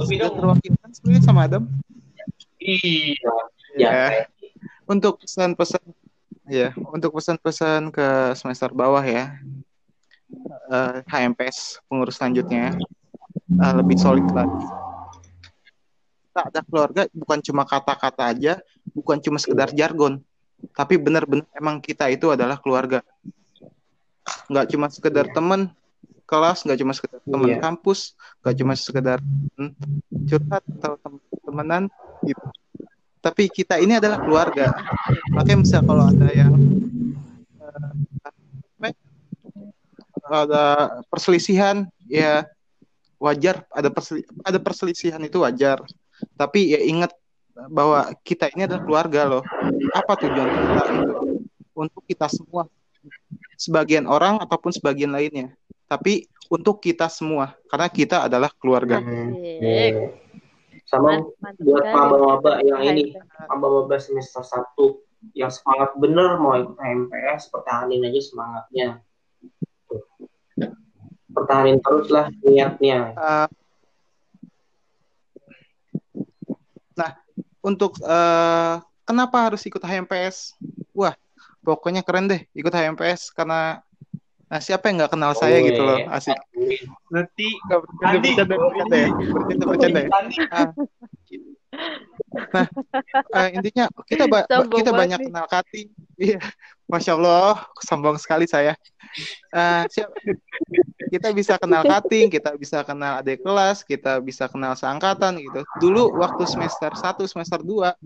[SPEAKER 5] Sudah terwakilkan sebenarnya sama Adam.
[SPEAKER 2] Iya.
[SPEAKER 4] ya,
[SPEAKER 5] Ya. Untuk pesan-pesan ya, untuk pesan-pesan ke semester bawah ya. Eh, HMPS pengurus selanjutnya eh, lebih solid lagi. Kita ada keluarga bukan cuma kata-kata aja, bukan cuma sekedar jargon, tapi benar-benar emang kita itu adalah keluarga. Nggak cuma sekedar teman kelas, nggak cuma sekedar teman
[SPEAKER 4] Iya.
[SPEAKER 5] kampus, nggak cuma sekedar curhat atau tem- temenan gitu. Tapi kita ini adalah keluarga. Makanya bisa kalau ada yang ya, ada perselisihan ya wajar ada perseli- ada perselisihan itu wajar. Tapi ya ingat bahwa kita ini adalah keluarga loh. Apa tujuan kita itu? Untuk kita semua. Sebagian orang ataupun sebagian lainnya. Tapi untuk kita semua karena kita adalah keluarga.
[SPEAKER 3] Asik.
[SPEAKER 4] Sama
[SPEAKER 3] Mantap,
[SPEAKER 4] buat maba-maba yang ini, maba-maba semester 1 yang semangat bener mau ikut HMPS, pertahanin aja semangatnya. Pertahanin terus lah niatnya.
[SPEAKER 5] Eh, nah, untuk eh, kenapa harus ikut HMPS? Wah, pokoknya keren deh ikut HMPS karena nah, siapa yang nggak kenal saya
[SPEAKER 4] Oh,
[SPEAKER 5] gitu loh,
[SPEAKER 4] iya.
[SPEAKER 5] asik.
[SPEAKER 2] Nanti
[SPEAKER 5] Nggak bercanda,
[SPEAKER 2] Andi.
[SPEAKER 5] bercanda, bercanda ya, bercanda, bercanda ya.
[SPEAKER 2] Andi.
[SPEAKER 5] Ah. Nah, eh, intinya kita ba-
[SPEAKER 3] Sombong
[SPEAKER 5] kita banyak
[SPEAKER 3] nih.
[SPEAKER 5] kenal cutting. Iya, masya Allah, sombong sekali saya. Eh, siap- kita bisa kenal cutting, kita bisa kenal adik kelas, kita bisa kenal seangkatan gitu. Dulu waktu semester 1, semester 2,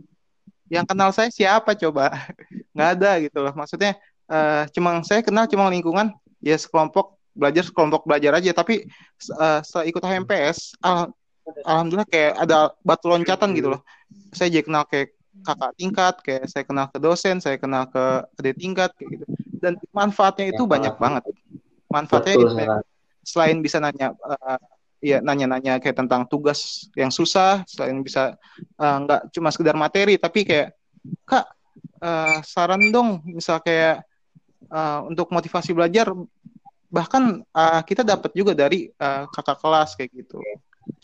[SPEAKER 5] yang kenal saya siapa coba? Nggak ada gitu loh. Maksudnya eh cuma saya kenal cuma lingkungan ya sekelompok belajar sekelompok belajar aja. Tapi eh, setelah ikut HMPS, al- alhamdulillah kayak ada batu loncatan gitu loh. Saya jadi kenal kayak kakak tingkat, kayak saya kenal ke dosen, saya kenal ke adik tingkat kayak gitu. Dan manfaatnya itu
[SPEAKER 4] Ya,
[SPEAKER 5] banyak banget. Manfaatnya
[SPEAKER 4] Betul
[SPEAKER 5] itu selain bisa nanya eh, ya nanya-nanya kayak tentang tugas yang susah selain bisa eh, nggak cuma sekedar materi tapi kayak kak eh, saran dong misal kayak eh, untuk motivasi belajar bahkan eh, kita dapat juga dari eh, kakak kelas kayak gitu.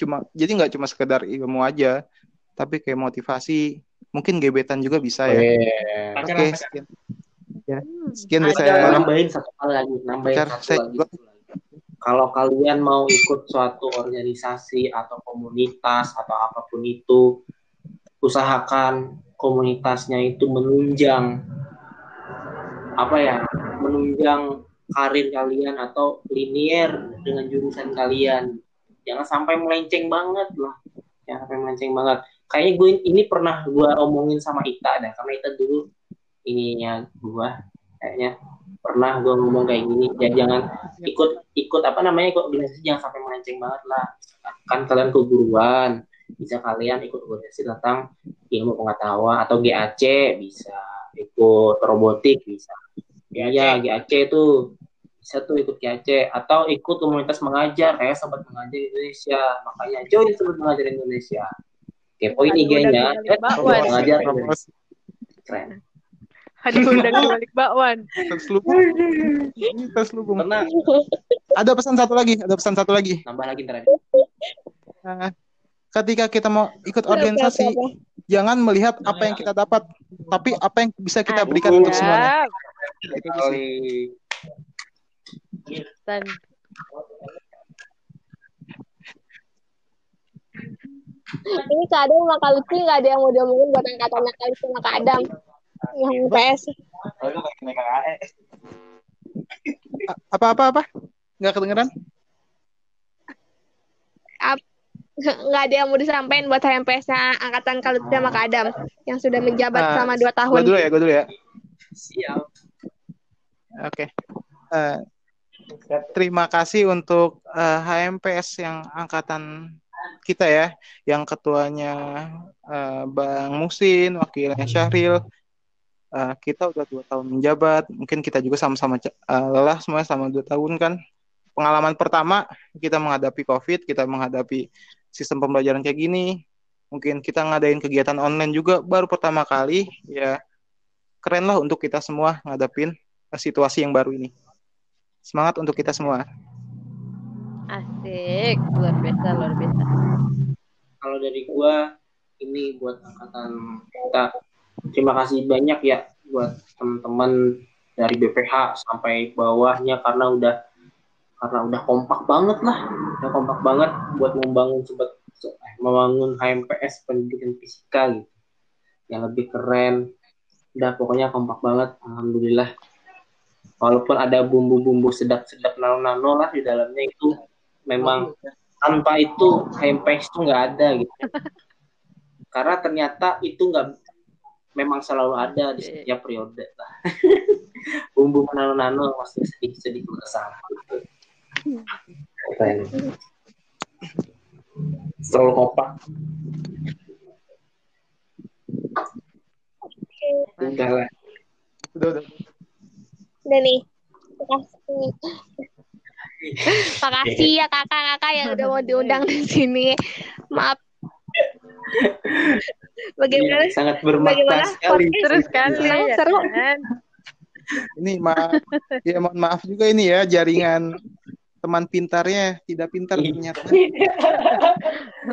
[SPEAKER 5] Cuma jadi nggak cuma sekedar ilmu aja tapi kayak motivasi mungkin gebetan juga bisa ya.
[SPEAKER 4] Eh,
[SPEAKER 5] oke sekian. Ya
[SPEAKER 3] Hmm,
[SPEAKER 5] sekian dari saya.
[SPEAKER 4] nambahin satu hal lagi, nambahin
[SPEAKER 5] Bentar,
[SPEAKER 4] satu
[SPEAKER 5] saya
[SPEAKER 4] lagi.
[SPEAKER 5] juga-
[SPEAKER 4] Kalau kalian mau ikut suatu organisasi atau komunitas atau apa pun itu, usahakan komunitasnya itu menunjang apa ya, menunjang karir kalian atau linier dengan jurusan kalian. Jangan sampai melenceng banget lah. Jangan sampai melenceng banget. Kayaknya gue ini pernah gue omongin sama Ita dah, karena Ita dulu ininya gue kayaknya pernah gue ngomong kayak gini ya jangan ikut ikut apa namanya ikut organisasi jangan sampai melenceng banget lah kan kalian keguruan bisa kalian ikut organisasi tentang ilmu pengetahuan atau GAC bisa ikut robotik bisa ya ya GAC itu bisa tuh ikut GAC atau ikut komunitas mengajar kayak sobat mengajar Indonesia. Makanya join sobat mengajar Indonesia. Kepoin
[SPEAKER 3] Aduh,
[SPEAKER 4] IG-nya
[SPEAKER 3] bakwan.
[SPEAKER 4] mengajar keren.
[SPEAKER 3] Aduh, udah balik bakwan.
[SPEAKER 5] terselubung ini terselubung
[SPEAKER 4] karena
[SPEAKER 5] ada pesan satu lagi ada pesan satu lagi.
[SPEAKER 4] Nambah lagi ntar
[SPEAKER 5] Nah, ketika kita mau ikut organisasi jangan melihat apa yang kita dapat tapi apa yang bisa kita berikan untuk semuanya.
[SPEAKER 3] Siap. Dan
[SPEAKER 1] Ini Kak Adam sama Kak Lutfi nggak ada yang mau diomongin buat angkatannya Kak Lutfi sama Kak Adam. Yang PS.
[SPEAKER 5] Apa apa apa nggak kedengeran
[SPEAKER 1] nggak ada yang mau disampaikan buat HMPS-nya angkatan Kalut sama Kak Adam yang sudah menjabat
[SPEAKER 5] Ah,
[SPEAKER 1] selama dua
[SPEAKER 5] Gue
[SPEAKER 1] tahun.
[SPEAKER 5] dulu ya, gue dulu ya.
[SPEAKER 4] Siap.
[SPEAKER 5] Oke. Eh, terima kasih untuk eh, HMPS yang angkatan kita ya, yang ketuanya eh, Bang Musin, wakilnya Syahril. Eh, kita udah dua tahun menjabat, mungkin kita juga sama-sama eh, lelah semuanya sama dua tahun kan. Pengalaman pertama kita menghadapi COVID, kita menghadapi sistem pembelajaran kayak gini. Mungkin kita ngadain kegiatan online juga baru pertama kali, ya keren lah untuk kita semua ngadapin situasi yang baru ini. Semangat untuk kita semua.
[SPEAKER 3] Asik, luar biasa, luar biasa.
[SPEAKER 4] Kalau dari gua ini buat angkatan kita. Terima kasih banyak ya buat teman-teman dari BPH sampai bawahnya karena udah karena udah kompak banget lah. Udah kompak banget buat membangun sebet eh, membangun HMPS pendidikan fisika gitu. Yang lebih keren. Udah pokoknya kompak banget. Alhamdulillah walaupun ada bumbu-bumbu sedap-sedap nano-nano lah di dalamnya itu memang tanpa itu HMPS itu nggak ada gitu. Karena ternyata itu nggak memang selalu ada di setiap periode lah. Bumbu nano-nano masih sedikit-sedikit gitu. Keren. selalu kompak udah lah.
[SPEAKER 5] Udah, udah.
[SPEAKER 1] Udah nih. Makasih. Makasih ya kakak-kakak yang udah mau diundang di sini. Maaf. Bagaimana?
[SPEAKER 4] Iya, sangat bermakna
[SPEAKER 1] Bagaimana?
[SPEAKER 4] sekali
[SPEAKER 3] Terus kan, ya
[SPEAKER 1] seru.
[SPEAKER 3] kan?
[SPEAKER 5] Ini maaf, ya mohon maaf juga ini ya jaringan teman pintarnya tidak pintar ternyata.